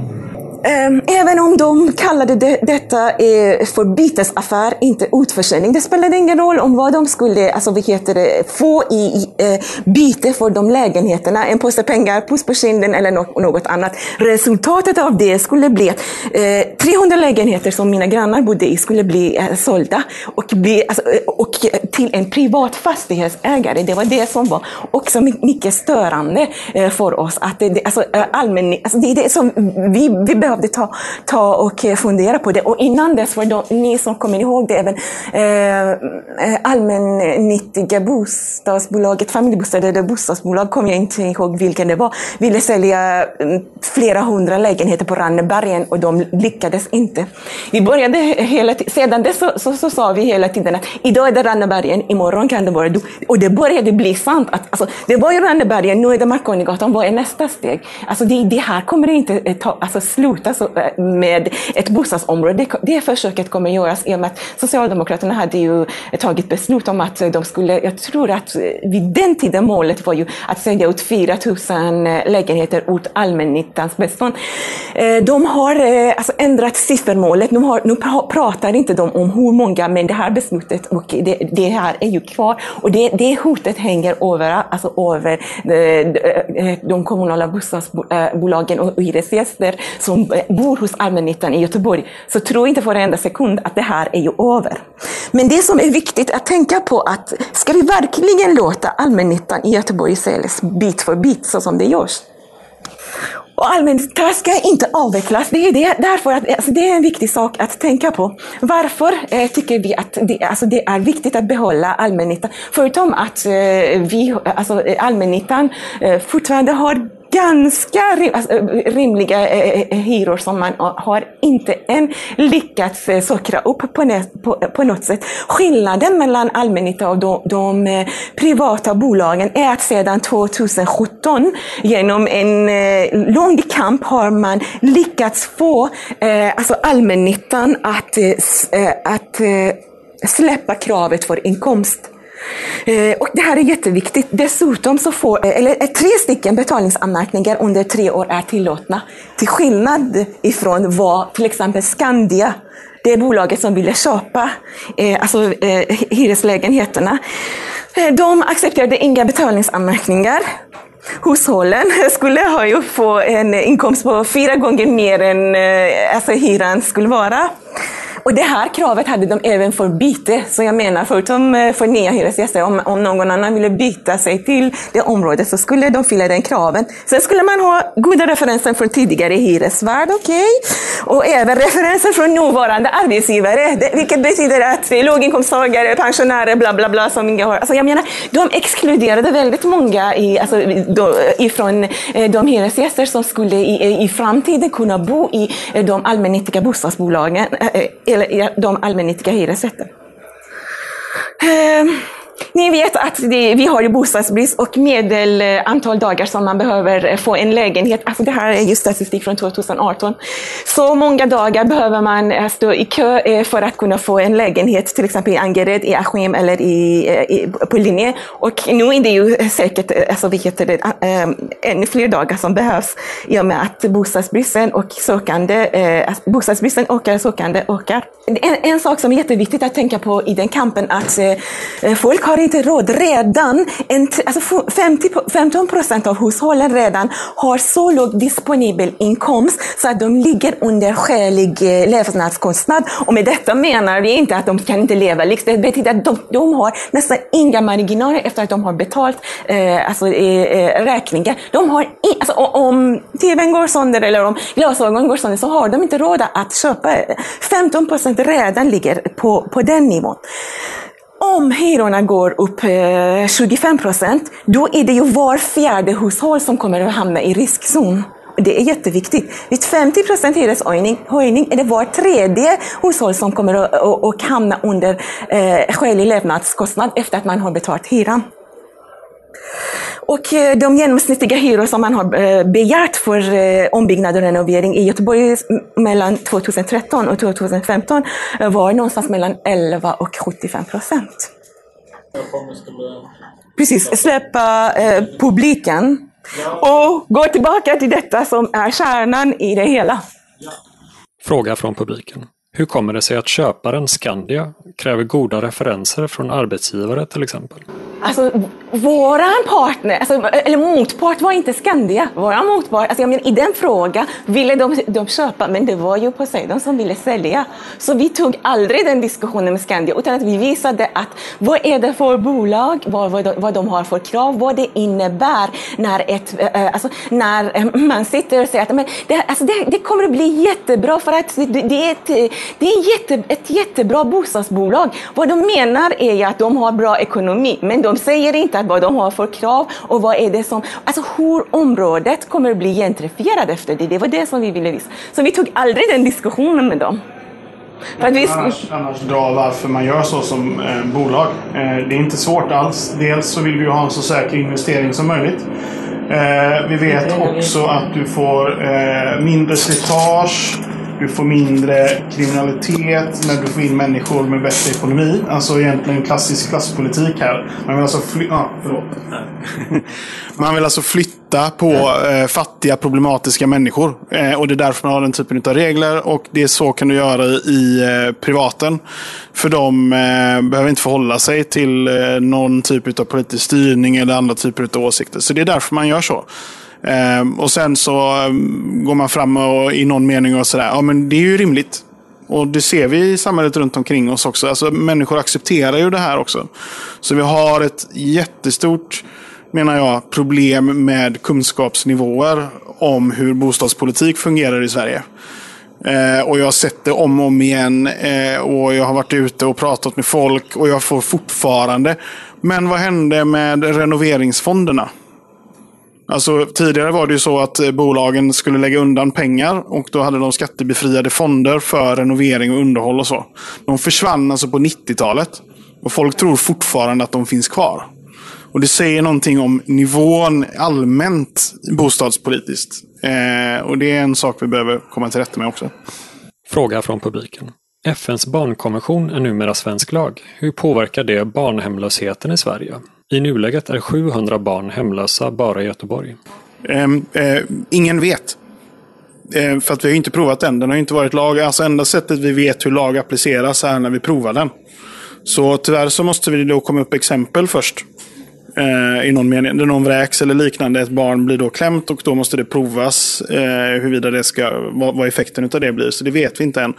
Ehm, även om de kallade det, detta eh, för bytesaffär, inte utförsäljning. Det spelade ingen roll om vad de skulle alltså, vad heter det, få i, i eh, byte för de lägenheterna. En påse pengar, puss på kinden eller något, annat. Resultatet av det skulle bli att eh, 300 lägenheter som mina grannar bodde i skulle bli eh, sålda och, bli, alltså, eh, och till en privat fastighetsägare. Det var det som var också mycket störande eh, för oss. Att det, alltså, allmän, alltså, det är det som vi, vi behöver behövde ta, ta och eh, fundera på det. Och innan dess var det ni som kommer ihåg det, även eh, eh, allmännyttiga bostadsbolaget, familjebostäder eller bostadsbolag, kommer jag inte ihåg vilken det var, ville sälja mm, flera hundra lägenheter på Rannebergen och de lyckades inte. Vi började hela sedan dess så, så, så, sa vi hela tiden att idag är det Rannebergen, imorgon kan det vara du. Och det började bli sant. Att, alltså, det var ju Rannebergen, nu är det Marconigatan, vad är nästa steg? Alltså det, det här kommer inte eh, ta, alltså, slut sluta eh, med ett bostadsområde. Det, det försöket kommer göras i och med att Socialdemokraterna hade ju tagit beslut om att de skulle, jag tror att vid den tiden målet var ju att sälja ut 4 000 eh, lägenheter ut allmännyttans bestånd. Eh, de har alltså ändrat siffermålet. Nu, har, nu pratar inte de om hur många, men det här beslutet och det, det här är ju kvar. Och det, det hotet hänger över, alltså över de, de kommunala bostadsbolagen och hyresgäster som bor hos allmännyttan i Göteborg, så tro inte för en enda sekund att det här är ju över. Men det som är viktigt att tänka på att ska vi verkligen låta allmännyttan i Göteborg säljas bit för bit så som det görs? Och allmännyttan ska inte avvecklas. Det är, det, därför att, alltså det är en viktig sak att tänka på. Varför eh, tycker vi att det, alltså det, är viktigt att behålla allmännyttan? Förutom att eh, vi, alltså eh, allmännyttan eh, fortfarande har ganska alltså, eh, rimliga eh, eh, eh, hyror som man har inte än lyckats eh, sockra upp på, på, på något sätt. Skillnaden mellan allmännyttan och de, de privata bolagen är att sedan 2017 genom en lång kamp har man lyckats få alltså allmännyttan att, att släppa kravet för inkomst. Eh, och det här är jätteviktigt. Dessutom så får, eh, eller eh, tre stycken betalningsanmärkningar under tre år är tillåtna. Till skillnad ifrån vad till exempel Skandia, det bolaget som ville köpa eh, alltså, eh, hyreslägenheterna, de accepterade inga betalningsanmärkningar. Hushållen (laughs) skulle ha ju få en inkomst på fyra gånger mer än alltså, hyran skulle vara. Och det här kravet hade de även för byte. Så jag menar, förutom eh, för nya hyresgäster, om, om någon annan ville byta sig till det området så skulle de fylla den kraven. Sen skulle man ha goda referenser från tidigare hyresvärd, okej. Okay? Och även referenser från nuvarande arbetsgivare. Det, vilket betyder att det är låginkomsttagare, pensionärer, bla bla bla som inga har. Alltså jag menar, de exkluderade väldigt många i, alltså, då, ifrån eh, de hyresgäster som skulle i, eh, i framtiden kunna bo i de allmännyttiga bostadsbolagen, eller de allmännyttiga hyresrätterna. Ehm, ni vet att det, vi har ju bostadsbrist och medelantal eh, dagar som man behöver eh, få en lägenhet. Alltså det här är ju statistik från 2018. Så många dagar behöver man eh, stå i kö för att kunna få en lägenhet, till exempel i Angered, i Askim eller i, i, på Linné. Och nu är det ju säkert alltså, vi heter det, ännu fler dagar som behövs i och med att bostadsbristen och sökande, alltså, bostadsbristen ökar, sökande ökar. En, en sak som är jätteviktigt att tänka på i den kampen att folk har inte råd. Redan en, alltså 50, 15 procent av hushållen redan har så låg disponibel inkomst så att de ligger under skälig eh, levnadskostnad. Och med detta menar vi inte att de kan inte leva lyx. Det betyder att de, de har nästan inga marginaler efter att de har betalt eh, alltså, eh, eh räkningar. De har in, alltså, om tvn går sönder eller om glasögon går sönder så har de inte råd att köpa. 15 procent redan ligger på, på den nivån. Om hyrorna går upp eh, 25 procent, då är det ju var fjärde hushåll som kommer att hamna i riskzon. Det är jätteviktigt. Vid 50 procent hyreshöjning är det var tredje hushåll som kommer att, hamna under eh, skälig levnadskostnad efter att man har betalat hyran. Och eh, de genomsnittliga hyror som man har eh, begärt för eh, ombyggnad och renovering i Göteborg mellan 2013 och 2015 var någonstans mellan 11 och 75 procent. Precis, släppa publiken och gå tillbaka till detta som är kärnan i det hela. Fråga från publiken. Hur kommer det sig att köparen Skandia kräver goda referenser från arbetsgivare till exempel? Alltså, våran partner, alltså, eller motpart var inte Skandia. Våran motpart, alltså, jag menar, i den frågan ville de, de köpa, men det var ju Poseidon som ville sälja. Så vi tog aldrig den diskussionen med Skandia, utan att vi visade att vad är det för bolag, vad, vad, de, vad de har för krav, vad det innebär när, ett, äh, alltså, när eh, man sitter och säger att men det, alltså, det, det kommer att bli jättebra för att det, det är, ett, det är jätte, ett jättebra bostadsbolag. Vad de menar är ju att de har bra ekonomi, men de säger inte vad de har för krav och vad är det som, alltså hur området kommer att bli gentrifierat efter det. Det var det som vi ville visa. Så vi tog aldrig den diskussionen med dem. För vi... annars, annars dra varför man gör så som eh, bolag. Eh, det är inte svårt alls. Dels så vill vi ha en så säker investering som möjligt. Eh, vi vet också att du får eh, mindre slitage du får mindre kriminalitet när du får in människor med bättre ekonomi. Alltså egentligen klassisk klasspolitik här. Man vill alltså, fly ah, (laughs) man vill alltså flytta på eh, fattiga problematiska människor. Eh, och det är därför man har den typen av regler. Och det är så kan du göra i eh, privaten. För de eh, behöver inte förhålla sig till eh, någon typ av politisk styrning eller andra typer av åsikter. Så det är därför man gör så. Ehm, och sen så ehm, går man fram och i någon mening och sådär, ja men det är ju rimligt. Och det ser vi i samhället runt omkring oss också. Alltså, människor accepterar ju det här också. Så vi har ett jättestort, menar jag, problem med kunskapsnivåer om hur bostadspolitik fungerar i Sverige. Eh, och jag har sett det om och om igen. Eh, och jag har varit ute och pratat med folk och jag får fortfarande. Men vad hände med renoveringsfonderna? Alltså, tidigare var det ju så att eh, bolagen skulle lägga undan pengar och då hade de skattebefriade fonder för renovering och underhåll och så. De försvann alltså på 90-talet. Och folk tror fortfarande att de finns kvar. Och det säger någonting om nivån allmänt bostadspolitiskt. Eh, och det är en sak vi behöver komma till rätta med också. Fråga från publiken. FNs barnkonvention är numera svensk lag. Hur påverkar det barnhemlösheten i Sverige? I nuläget är 700 barn hemlösa bara i Göteborg. Eh, eh, ingen vet. Eh, för att vi har inte provat den. Den har inte varit lag. Alltså enda sättet vi vet hur lag appliceras är när vi provar den. Så tyvärr så måste vi då komma upp exempel först. Eh, I någon mening. När någon vräks eller liknande. Ett barn blir då klämt och då måste det provas eh, huruvida det ska, vad, vad effekten av det blir. Så det vet vi inte än.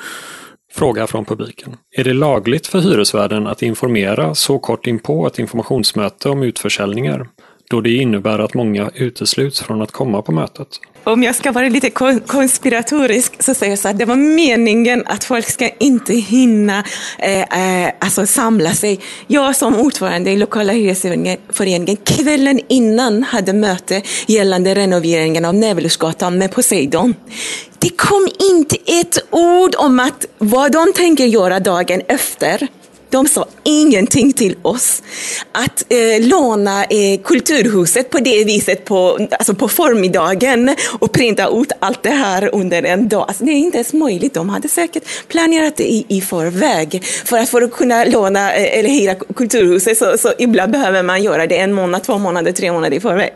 Fråga från publiken. Är det lagligt för hyresvärden att informera så kort inpå ett informationsmöte om utförsäljningar, då det innebär att många utesluts från att komma på mötet? Om jag ska vara lite konspiratorisk så säger jag så att det var meningen att folk ska inte hinna eh, eh, alltså samla sig. Jag som ordförande i lokala hyresföreningen kvällen innan hade möte gällande renoveringen av Nävelusgatan med Poseidon. Det kom inte ett ord om att vad de tänker göra dagen efter. De sa ingenting till oss. Att eh, låna eh, Kulturhuset på det viset på, alltså på förmiddagen och printa ut allt det här under en dag. Alltså, det är inte ens möjligt. De hade säkert planerat det i, i förväg. För att, för att kunna låna eh, eller hyra Kulturhuset så, så ibland behöver man göra det en månad, två månader, tre månader i förväg.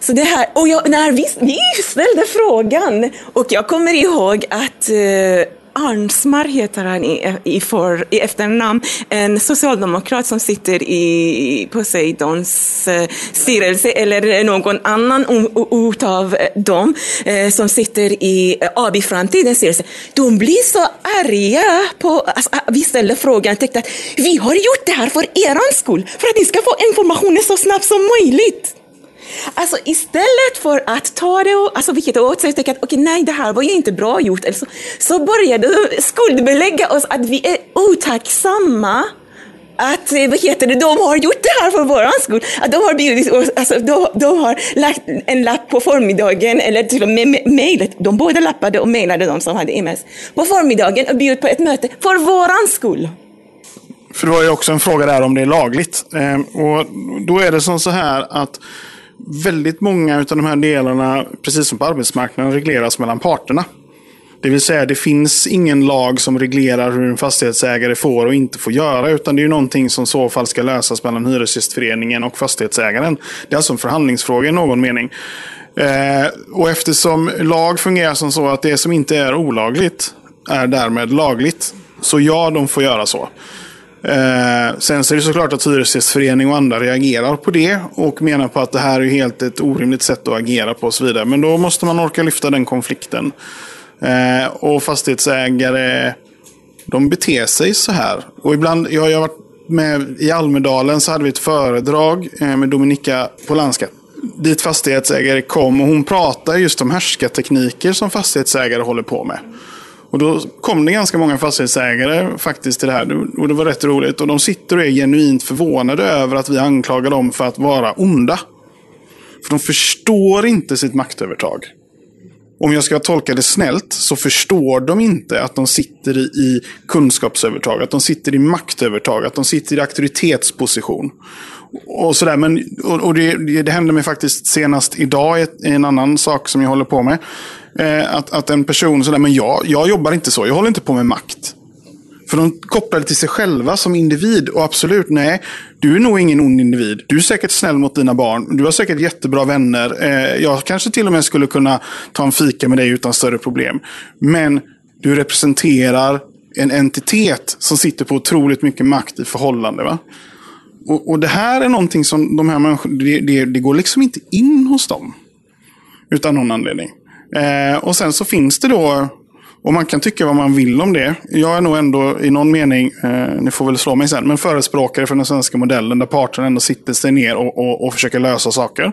Så det här, och jag, när vi, vi ställde frågan och jag kommer ihåg att eh, Arnsmar heter han i, i, för, i efternamn, en socialdemokrat som sitter i Poseidons eh, styrelse eller någon annan utav dem eh, som sitter i eh, AB Framtidens styrelse. De blir så arga på, alltså, ah, vi ställer frågan, tänkte att vi har gjort det här för er skull, för att ni ska få informationen så snabbt som möjligt. Alltså istället för att ta det och, alltså, vilket åt sig och tänka att okay, nej, det här var ju inte bra gjort, alltså, så började de skuldbelägga oss att vi är otacksamma att eh, vad heter det, de har gjort det här för vår skull. Att de har bjudit oss, alltså, de, de, har lagt en lapp på förmiddagen, eller till och med mejlet. De båda lappade och mejlade de som hade MS. På förmiddagen och bjudit på ett möte för vår skull. För det var ju också en fråga där om det är lagligt. Eh, och då är det som så här att väldigt många av de här delarna, precis som på arbetsmarknaden, regleras mellan parterna. Det vill säga, det finns ingen lag som reglerar hur en fastighetsägare får och inte får göra, utan det är någonting som i så fall ska lösas mellan Hyresgästföreningen och fastighetsägaren. Det är alltså en förhandlingsfråga i någon mening. Eh, och eftersom lag fungerar som så att det som inte är olagligt är därmed lagligt, så ja, de får göra så. Eh, sen så är det såklart att Hyresgästförening och andra reagerar på det och menar på att det här är helt ett orimligt sätt att agera på och så vidare. Men då måste man orka lyfta den konflikten. Eh, och fastighetsägare, de beter sig så här. Och ibland, jag har varit med i Almedalen så hade vi ett föredrag eh, med Dominika Polanska. Dit fastighetsägare kom och hon pratade just om härskartekniker som fastighetsägare håller på med. Och då kom det ganska många fastighetsägare faktiskt till det här. Och det var rätt roligt. Och de sitter och är genuint förvånade över att vi anklagar dem för att vara onda. För de förstår inte sitt maktövertag. Om jag ska tolka det snällt så förstår de inte att de sitter i kunskapsövertag, att de sitter i maktövertag, att de sitter i auktoritetsposition. Och sådär. Men, och, och det, det hände mig faktiskt senast idag i en annan sak som jag håller på med. Eh, att, att en person sådär, men jag, jag jobbar inte så, jag håller inte på med makt. För de kopplar det till sig själva som individ. Och absolut, nej, du är nog ingen ond individ. Du är säkert snäll mot dina barn. Du har säkert jättebra vänner. Eh, jag kanske till och med skulle kunna ta en fika med dig utan större problem. Men du representerar en entitet som sitter på otroligt mycket makt i förhållande. Va? Och, och det här är någonting som de här människorna, det, det, det går liksom inte in hos dem. Utan någon anledning. Eh, och sen så finns det då, och man kan tycka vad man vill om det. Jag är nog ändå i någon mening, eh, ni får väl slå mig sen, men förespråkare för den svenska modellen där parterna ändå sitter sig ner och, och, och försöker lösa saker.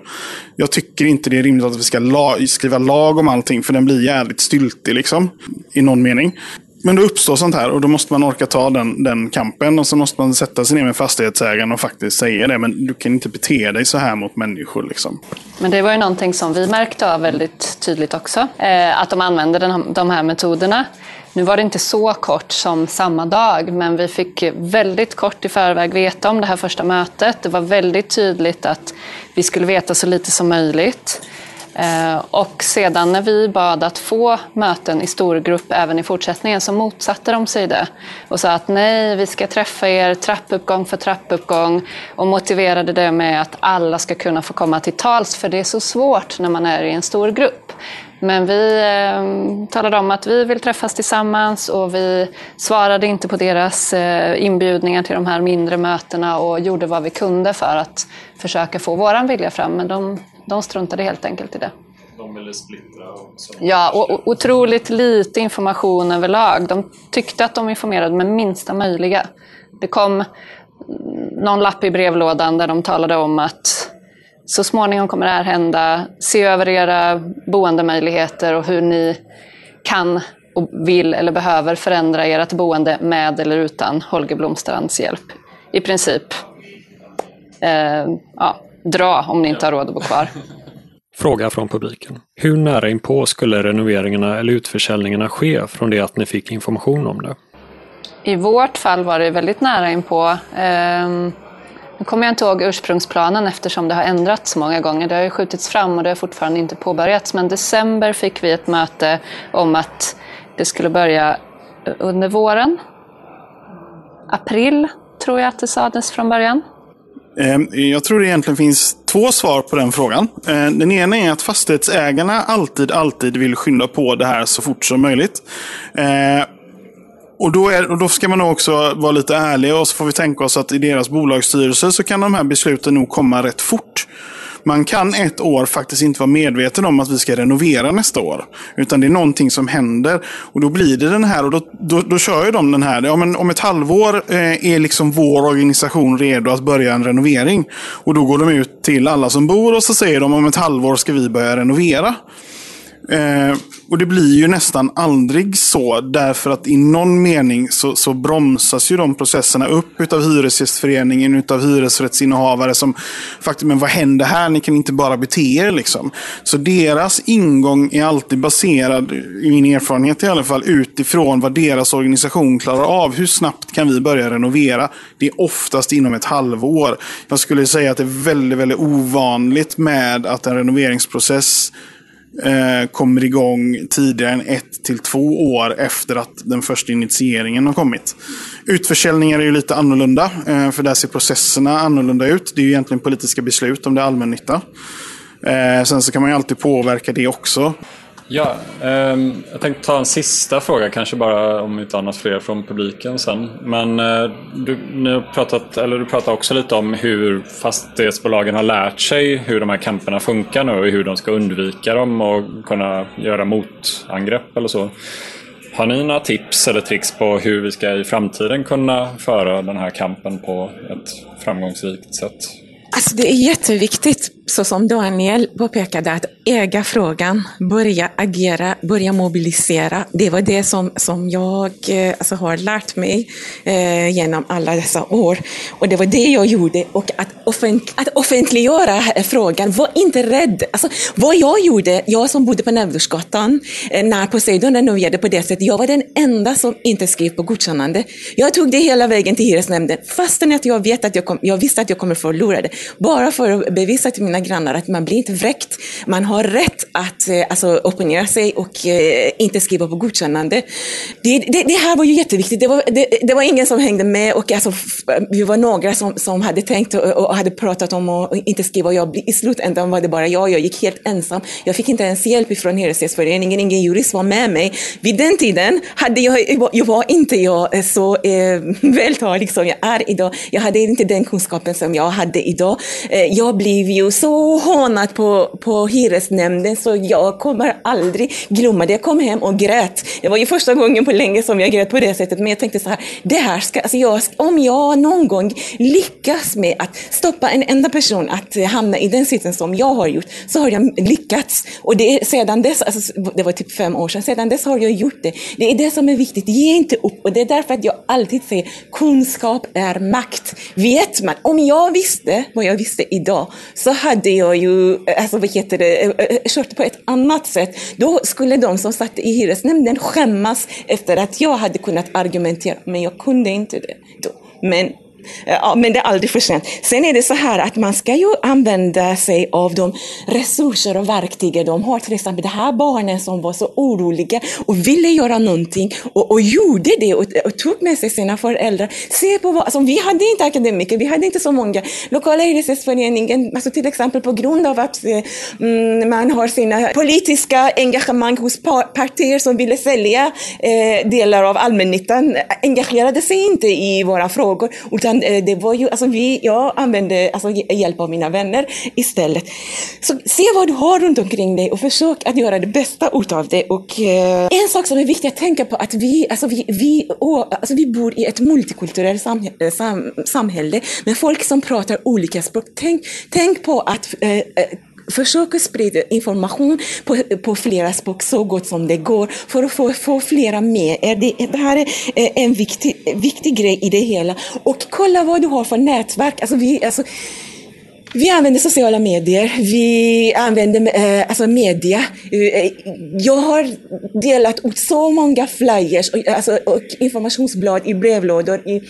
Jag tycker inte det är rimligt att vi ska la skriva lag om allting, för den blir jävligt styltig liksom. I någon mening. Men då uppstår sånt här och då måste man orka ta den, den kampen. Och så måste man sätta sig ner med fastighetsägaren och faktiskt säga det. Men du kan inte bete dig så här mot människor. Liksom. Men det var ju någonting som vi märkte av väldigt tydligt också. Eh, att de använde den, de här metoderna. Nu var det inte så kort som samma dag, men vi fick väldigt kort i förväg veta om det här första mötet. Det var väldigt tydligt att vi skulle veta så lite som möjligt. Eh, och sedan när vi bad att få möten i stor grupp även i fortsättningen så motsatte de sig det och sa att nej, vi ska träffa er trappuppgång för trappuppgång och motiverade det med att alla ska kunna få komma till tals för det är så svårt när man är i en stor grupp. Men vi eh, talade om att vi vill träffas tillsammans och vi svarade inte på deras eh, inbjudningar till de här mindre mötena och gjorde vad vi kunde för att försöka få våran vilja fram. Men de de struntade helt enkelt i det. De ville väldigt splittrad. Och. Ja, och otroligt lite information överlag. De tyckte att de informerade med minsta möjliga. Det kom någon lapp i brevlådan där de talade om att så småningom kommer det här hända. Se över era boendemöjligheter och hur ni kan och vill eller behöver förändra ert boende med eller utan Holger Blomstrands hjälp. I princip, eh, ja, dra om ni inte har råd att bo kvar. (laughs) Fråga från publiken. Hur nära inpå skulle renoveringarna eller utförsäljningarna ske från det att ni fick information om det? I vårt fall var det väldigt nära inpå. Ehm, nu kommer jag inte ihåg ursprungsplanen eftersom det har ändrats många gånger. Det har ju skjutits fram och det har fortfarande inte påbörjats. Men december fick vi ett möte om att det skulle börja under våren. April tror jag att det sades från början. Ehm, jag tror det egentligen finns två svar på den frågan. Ehm, den ena är att fastighetsägarna alltid, alltid vill skynda på det här så fort som möjligt. Ehm, och då, är, och då ska man nog också vara lite ärlig och så får vi tänka oss att i deras bolagsstyrelse så kan de här besluten nog komma rätt fort. Man kan ett år faktiskt inte vara medveten om att vi ska renovera nästa år. Utan det är någonting som händer. Och då blir det den här, och då, då, då kör ju de den här. Ja, men om ett halvår eh, är liksom vår organisation redo att börja en renovering. Och då går de ut till alla som bor och så säger de om ett halvår ska vi börja renovera. Eh, och det blir ju nästan aldrig så, därför att i någon mening så, så bromsas ju de processerna upp utav Hyresgästföreningen, utav hyresrättsinnehavare som faktiskt, men vad händer här? Ni kan inte bara bete er liksom. Så deras ingång är alltid baserad, i min erfarenhet i alla fall, utifrån vad deras organisation klarar av. Hur snabbt kan vi börja renovera? Det är oftast inom ett halvår. Jag skulle säga att det är väldigt, väldigt ovanligt med att en renoveringsprocess eh, kommer igång tidigare än ett till två år efter att den första initieringen har kommit. Utförsäljningar är ju lite annorlunda, eh, för där ser processerna annorlunda ut. Det är ju egentligen politiska beslut om det är allmännytta. Eh, sen så kan man ju alltid påverka det också. Ja, eh, jag tänkte ta en sista fråga, kanske bara om inte annat fler från publiken sen. Men eh, du, ni har pratat, eller du pratar också lite om hur fastighetsbolagen har lärt sig hur de här camperna funkar nu och hur de ska undvika dem och kunna göra motangrepp eller så. Har ni några tips eller tricks på hur vi ska i framtiden kunna föra den här kampen på ett framgångsrikt sätt? Alltså det är jätteviktigt, så som Daniel påpekade, att äga frågan, börja agera, börja mobilisera. Det var det som, som jag eh, alltså, har lärt mig eh, genom alla dessa år. Och det var det jag gjorde. Och att, offent, att offentliggöra frågan, var inte rädd. Alltså, vad jag gjorde, jag som bodde på Nävdursgatan, eh, när Poseidon renoverade på det sättet, jag var den enda som inte skrev på godkännande. Jag tog det hela vägen till hyresnämnden, fastän att jag, vet att jag, kom, jag visste att jag kommer förlora det. Bara för att bevisa till mina grannar att man blir inte vräkt. Man har rätt att eh, alltså, opponera sig och eh, inte skriva på godkännande. Det, det, det här var ju jätteviktigt. Det var, det, det var ingen som hängde med och alltså, vi var några som, som hade tänkt och, och hade pratat om att inte skriva. Jag, I slutändan var det bara jag. Jag gick helt ensam. Jag fick inte ens hjälp från Hyresgästföreningen. Ingen jurist var med mig. Vid den tiden hade jag, jag var inte jag eh, så eh, (laughs) vältalig som jag är idag. Jag hade inte den kunskapen som jag hade idag. Eh, jag blev ju så hånad på, på hyresnämnden så jag kommer aldrig glömma det. Jag kom hem och grät. Det var ju första gången på länge som jag grät på det sättet. Men jag tänkte så här, det här ska, alltså jag, om jag någon gång lyckas med att stoppa en enda person att hamna i den sitsen som jag har gjort, så har jag lyckats. Och det sedan dess, alltså, det var typ fem år sedan, sedan dess har jag gjort det. Det är det som är viktigt, ge inte upp. Och det är därför att jag alltid säger, kunskap är makt. Vet man, om jag visste vad jag visste idag, så hade jag ju, eh, alltså vad heter det, eh, eh, kört på ett annat sätt. Då skulle de som satt i hyresnämnden skämmas efter att jag hade kunnat argumentera, men jag kunde inte det då. Men Eh, ja, men det är aldrig för sent. Sen är det så här att man ska ju använda sig av de resurser och verktyg de har. Till exempel det här barnen som var så oroliga och ville göra någonting och, och gjorde det och, och tog med sig sina föräldrar. Se på vad, alltså, vi hade inte akademiker, vi hade inte så många. Lokala hyresgästföreningen, alltså till exempel på grund av att eh, mm, man har sina politiska engagemang hos partier som ville sälja eh, delar av allmännyttan, eh, engagerade sig inte i våra frågor, utan utan eh, det var ju, alltså vi, jag använde alltså, hjälp av mina vänner istället. Så se vad du har runt omkring dig och försök att göra det bästa utav det. Och, eh, en sak som är viktig att tänka på att vi, alltså vi, vi, och, alltså vi bor i ett multikulturellt samhälle, eh, sam, samhälle med folk som pratar olika språk. Tänk, tänk på att eh, eh försöka sprida information på, på flera språk så gott som det går för att få, få flera med Det, det här är en viktig, viktig grej i det hela. Och kolla vad du har för nätverk. Alltså vi, alltså, vi använder sociala medier, vi använder eh, alltså media. Eh, jag har delat ut så många flyers och, alltså, och informationsblad i brevlådor, i,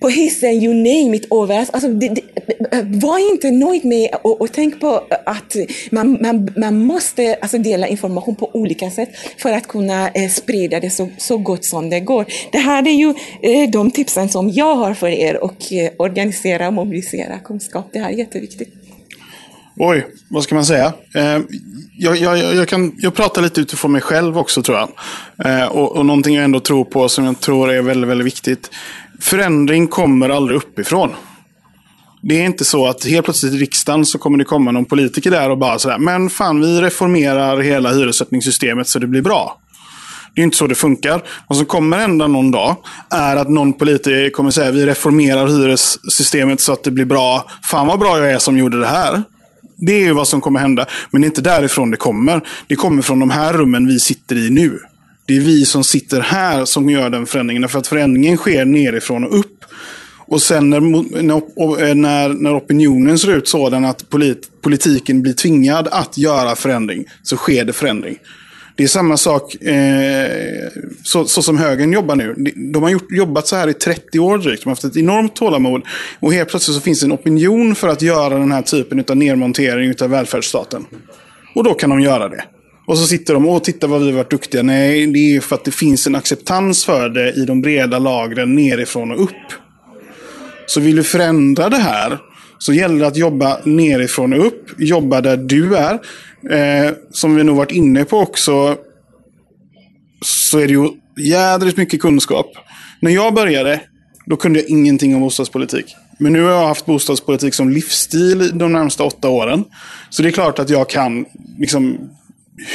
på hissen, you name it, överallt. Alltså, det, det, var inte nöjd med och, och tänk på att man, man, man måste alltså, dela information på olika sätt för att kunna eh, sprida det så, så gott som det går. Det här är ju eh, de tipsen som jag har för er och eh, organisera och mobilisera kunskap. Det här är jätteviktigt. Oj, vad ska man säga? Eh, jag, jag, jag, kan, jag pratar lite utifrån mig själv också tror jag. Eh, och, och någonting jag ändå tror på som jag tror är väldigt, väldigt viktigt. Förändring kommer aldrig uppifrån. Det är inte så att helt plötsligt i riksdagen så kommer det komma någon politiker där och bara sådär, men fan vi reformerar hela hyressättningssystemet så det blir bra. Det är inte så det funkar. Vad som kommer hända någon dag är att någon politiker kommer säga vi reformerar hyressystemet så att det blir bra. Fan vad bra jag är som gjorde det här. Det är ju vad som kommer hända. Men det är inte därifrån det kommer. Det kommer från de här rummen vi sitter i nu. Det är vi som sitter här som gör den förändringen. För att förändringen sker nerifrån och upp. Och sen när, eh, när, när opinionen ser ut sådan att polit, politiken blir tvingad att göra förändring, så sker det förändring. Det är samma sak eh, så, så, som högern jobbar nu. De har gjort, jobbat så här i 30 år drygt. De har haft ett enormt tålamod. Och helt plötsligt så finns det en opinion för att göra den här typen av nedmontering av välfärdsstaten. Och då kan de göra det. Och så sitter de och tittar vad vi har varit duktiga. Nej, det är för att det finns en acceptans för det i de breda lagren nerifrån och upp. Så vill du förändra det här så gäller det att jobba nerifrån och upp. Jobba där du är. Eh, som vi nog varit inne på också. Så är det ju jädrigt mycket kunskap. När jag började, då kunde jag ingenting om bostadspolitik. Men nu har jag haft bostadspolitik som livsstil de närmsta åtta åren. Så det är klart att jag kan liksom,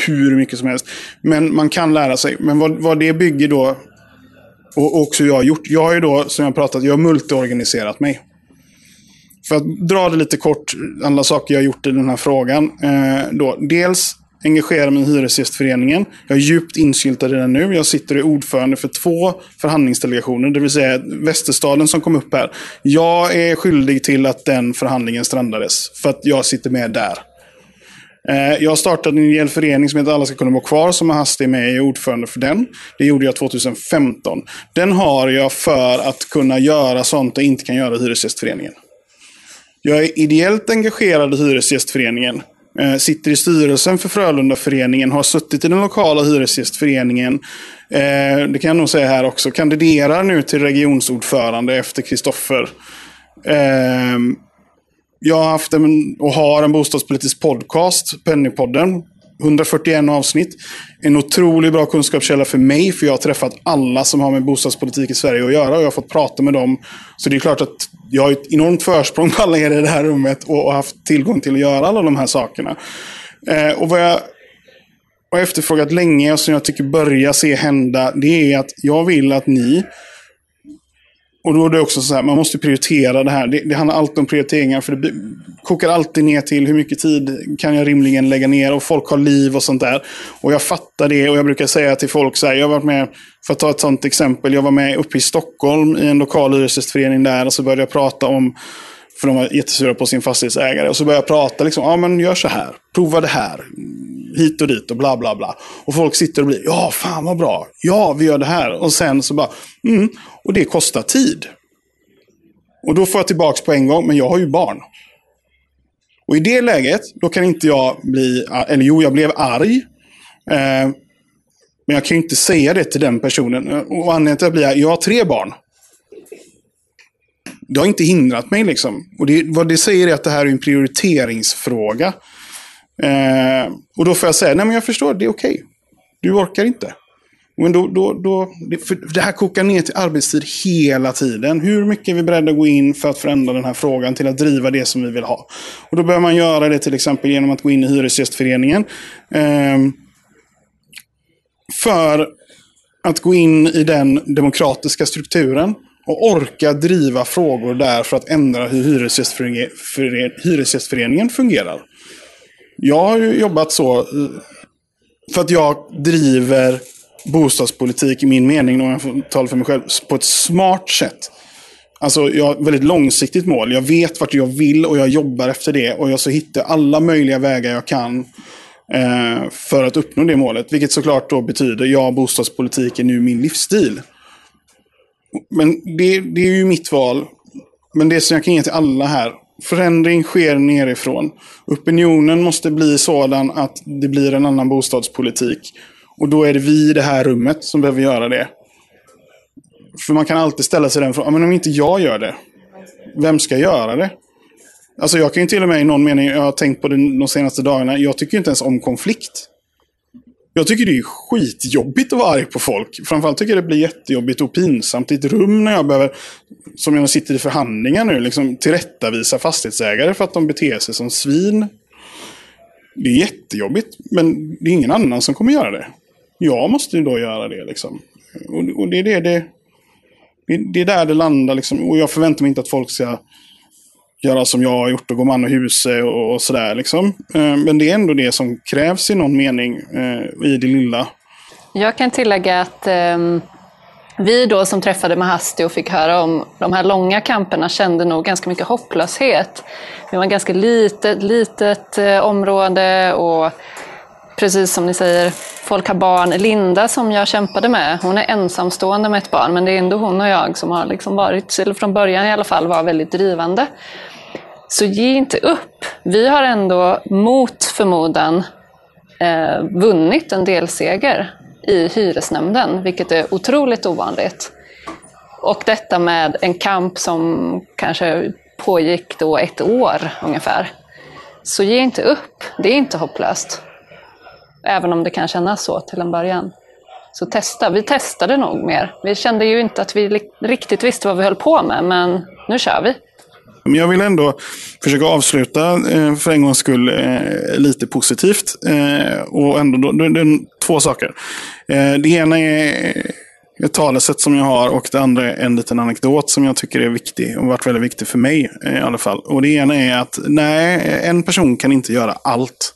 hur mycket som helst. Men man kan lära sig. Men vad, vad det bygger då, och också jag har gjort. Jag har ju då, som jag pratat, jag har multiorganiserat mig. För att dra det lite kort, alla saker jag har gjort i den här frågan. Eh, då, dels engagera mig i Hyresgästföreningen. Jag är djupt insyltad i den nu. Jag sitter i ordförande för två förhandlingsdelegationer, det vill säga Västerstaden som kom upp här. Jag är skyldig till att den förhandlingen strandades, för att jag sitter med där. Jag jag startade en ideell förening som heter Alla ska kunna bo kvar, som Hasti är med i ordförande för den. Det gjorde jag 2015. Den har jag för att kunna göra sånt jag inte kan göra i Hyresgästföreningen. Jag är ideellt engagerad i Hyresgästföreningen. Eh, sitter i styrelsen för Frölundaföreningen, har suttit i den lokala Hyresgästföreningen. Eh, det kan jag nog säga här också. Kandiderar nu till regionsordförande efter Kristoffer. Jag har haft en, och har en bostadspolitisk podcast, Pennypodden. 141 avsnitt. En otroligt bra kunskapskälla för mig, för jag har träffat alla som har med bostadspolitik i Sverige att göra och jag har fått prata med dem. Så det är klart att jag har ett enormt försprång på alla er i det här rummet och, haft tillgång till att göra alla de här sakerna. Eh, och vad jag har efterfrågat länge och som jag tycker börjar se hända, det är att jag vill att ni och då är det också så här, man måste prioritera det här. Det, det handlar alltid om prioriteringar. För det kokar alltid ner till hur mycket tid kan jag rimligen lägga ner. Och folk har liv och sånt där. Och jag fattar det. Och jag brukar säga till folk så här, jag har varit med, för att ta ett sånt exempel. Jag var med uppe i Stockholm i en lokal hyresgästförening där. Och så började jag prata om för de var jättesura på sin fastighetsägare. Och så började jag prata, liksom, ja men gör så här, prova det här, hit och dit och bla bla bla. Och folk sitter och blir, ja fan vad bra, ja vi gör det här. Och sen så bara, mm, och det kostar tid. Och då får jag tillbaka på en gång, men jag har ju barn. Och i det läget, då kan inte jag bli, eller jo, jag blev arg. Eh, men jag kan ju inte säga det till den personen. Och anledningen till att jag blir jag har tre barn. Det har inte hindrat mig liksom. Och det, vad det säger är att det här är en prioriteringsfråga. Eh, och då får jag säga, nej men jag förstår, det är okej. Okay. Du orkar inte. Men då, då, då, det, för det här kokar ner till arbetstid hela tiden. Hur mycket är vi beredda att gå in för att förändra den här frågan till att driva det som vi vill ha? Och då behöver man göra det till exempel genom att gå in i Hyresgästföreningen. Ehm, för att gå in i den demokratiska strukturen och orka driva frågor där för att ändra hur hyresgästföreningen fungerar. Jag har ju jobbat så eh, för att jag driver bostadspolitik i min mening, om jag får tala för mig själv, på ett smart sätt. Alltså jag har ett väldigt långsiktigt mål. Jag vet vart jag vill och jag jobbar efter det. Och jag så hittar alla möjliga vägar jag kan eh, för att uppnå det målet. Vilket såklart då betyder, ja, bostadspolitik är nu min livsstil. Men det, det är ju mitt val. Men det som jag kan ge till alla här. Förändring sker nerifrån. Opinionen måste bli sådan att det blir en annan bostadspolitik. Och då är det vi i det här rummet som behöver göra det. För man kan alltid ställa sig den frågan, men om inte jag gör det, vem ska göra det? Alltså jag kan ju till och med i någon mening, jag har tänkt på det de senaste dagarna, jag tycker inte ens om konflikt. Jag tycker det är skitjobbigt att vara arg på folk. Framförallt tycker jag det blir jättejobbigt och pinsamt i ett rum när jag behöver, som jag sitter i förhandlingar nu, liksom tillrättavisa fastighetsägare för att de beter sig som svin. Det är jättejobbigt, men det är ingen annan som kommer göra det. Jag måste ju då göra det liksom. Och, och det är det, det, det är där det landar liksom. Och jag förväntar mig inte att folk ska göra som jag har gjort och gå man och huse och, och sådär. Liksom. Eh, men det är ändå det som krävs i någon mening eh, i det lilla. Jag kan tillägga att eh, vi då som träffade Mahasti och fick höra om de här långa kamperna kände nog ganska mycket hopplöshet. Det var ett ganska litet, litet eh, område och precis som ni säger, folk har barn. Linda som jag kämpade med, hon är ensamstående med ett barn, men det är ändå hon och jag som har liksom varit, eller från början i alla fall, var väldigt drivande. Så ge inte upp. Vi har ändå mot förmodan eh, vunnit en delseger i hyresnämnden, vilket är otroligt ovanligt. Och detta med en kamp som kanske pågick då ett år ungefär. Så ge inte upp. Det är inte hopplöst. Även om det kan kännas så till en början. Så testa. Vi testade nog mer. Vi kände ju inte att vi riktigt visste vad vi höll på med, men nu kör vi. Men jag vill ändå försöka avsluta eh, för en gångs skull eh, lite positivt. Eh, och ändå det är två saker. Det ena är ett talesätt som jag har och det andra är en liten anekdot som jag tycker är viktig och varit väldigt viktig för mig i alla fall. Och det ena är att nej, en person kan inte göra allt.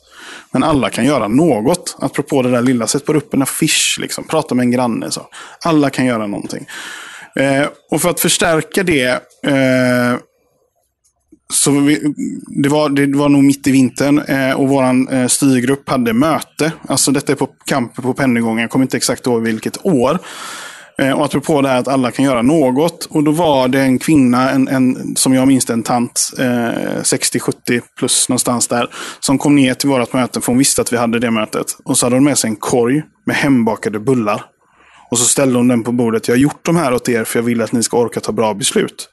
Men alla kan göra något. Apropå det där lilla, sätt på upp en affisch, liksom. prata med en granne. Så. Alla kan göra någonting. Eh, och för att förstärka det eh, så vi, det, var, det var nog mitt i vintern eh, och vår eh, styrgrupp hade möte. Alltså detta är på kampen på Pennygången, jag kommer inte exakt ihåg vilket år. Eh, och apropå det här att alla kan göra något. Och då var det en kvinna, en, en, som jag minns en tant, eh, 60-70 plus någonstans där, som kom ner till vårt möte, för hon visste att vi hade det mötet. Och så hade hon med sig en korg med hembakade bullar. Och så ställde hon den på bordet. Jag har gjort de här åt er för jag vill att ni ska orka ta bra beslut.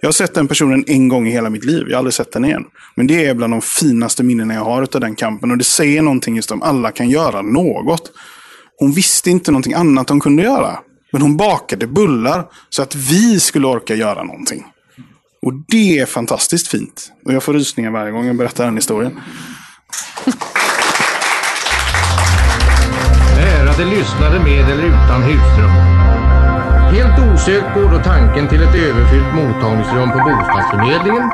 Jag har sett den personen en gång i hela mitt liv. Jag har aldrig sett den igen. Men det är bland de finaste minnena jag har av den kampen. Och det säger någonting just om alla kan göra något. Hon visste inte någonting annat hon kunde göra. Men hon bakade bullar så att vi skulle orka göra någonting. Och det är fantastiskt fint. Och jag får rysningar varje gång jag berättar den historien. Ärade lyssnare med eller utan husrum. Helt osökt går då tanken till ett överfyllt mottagningsrum på bostadsförmedlingen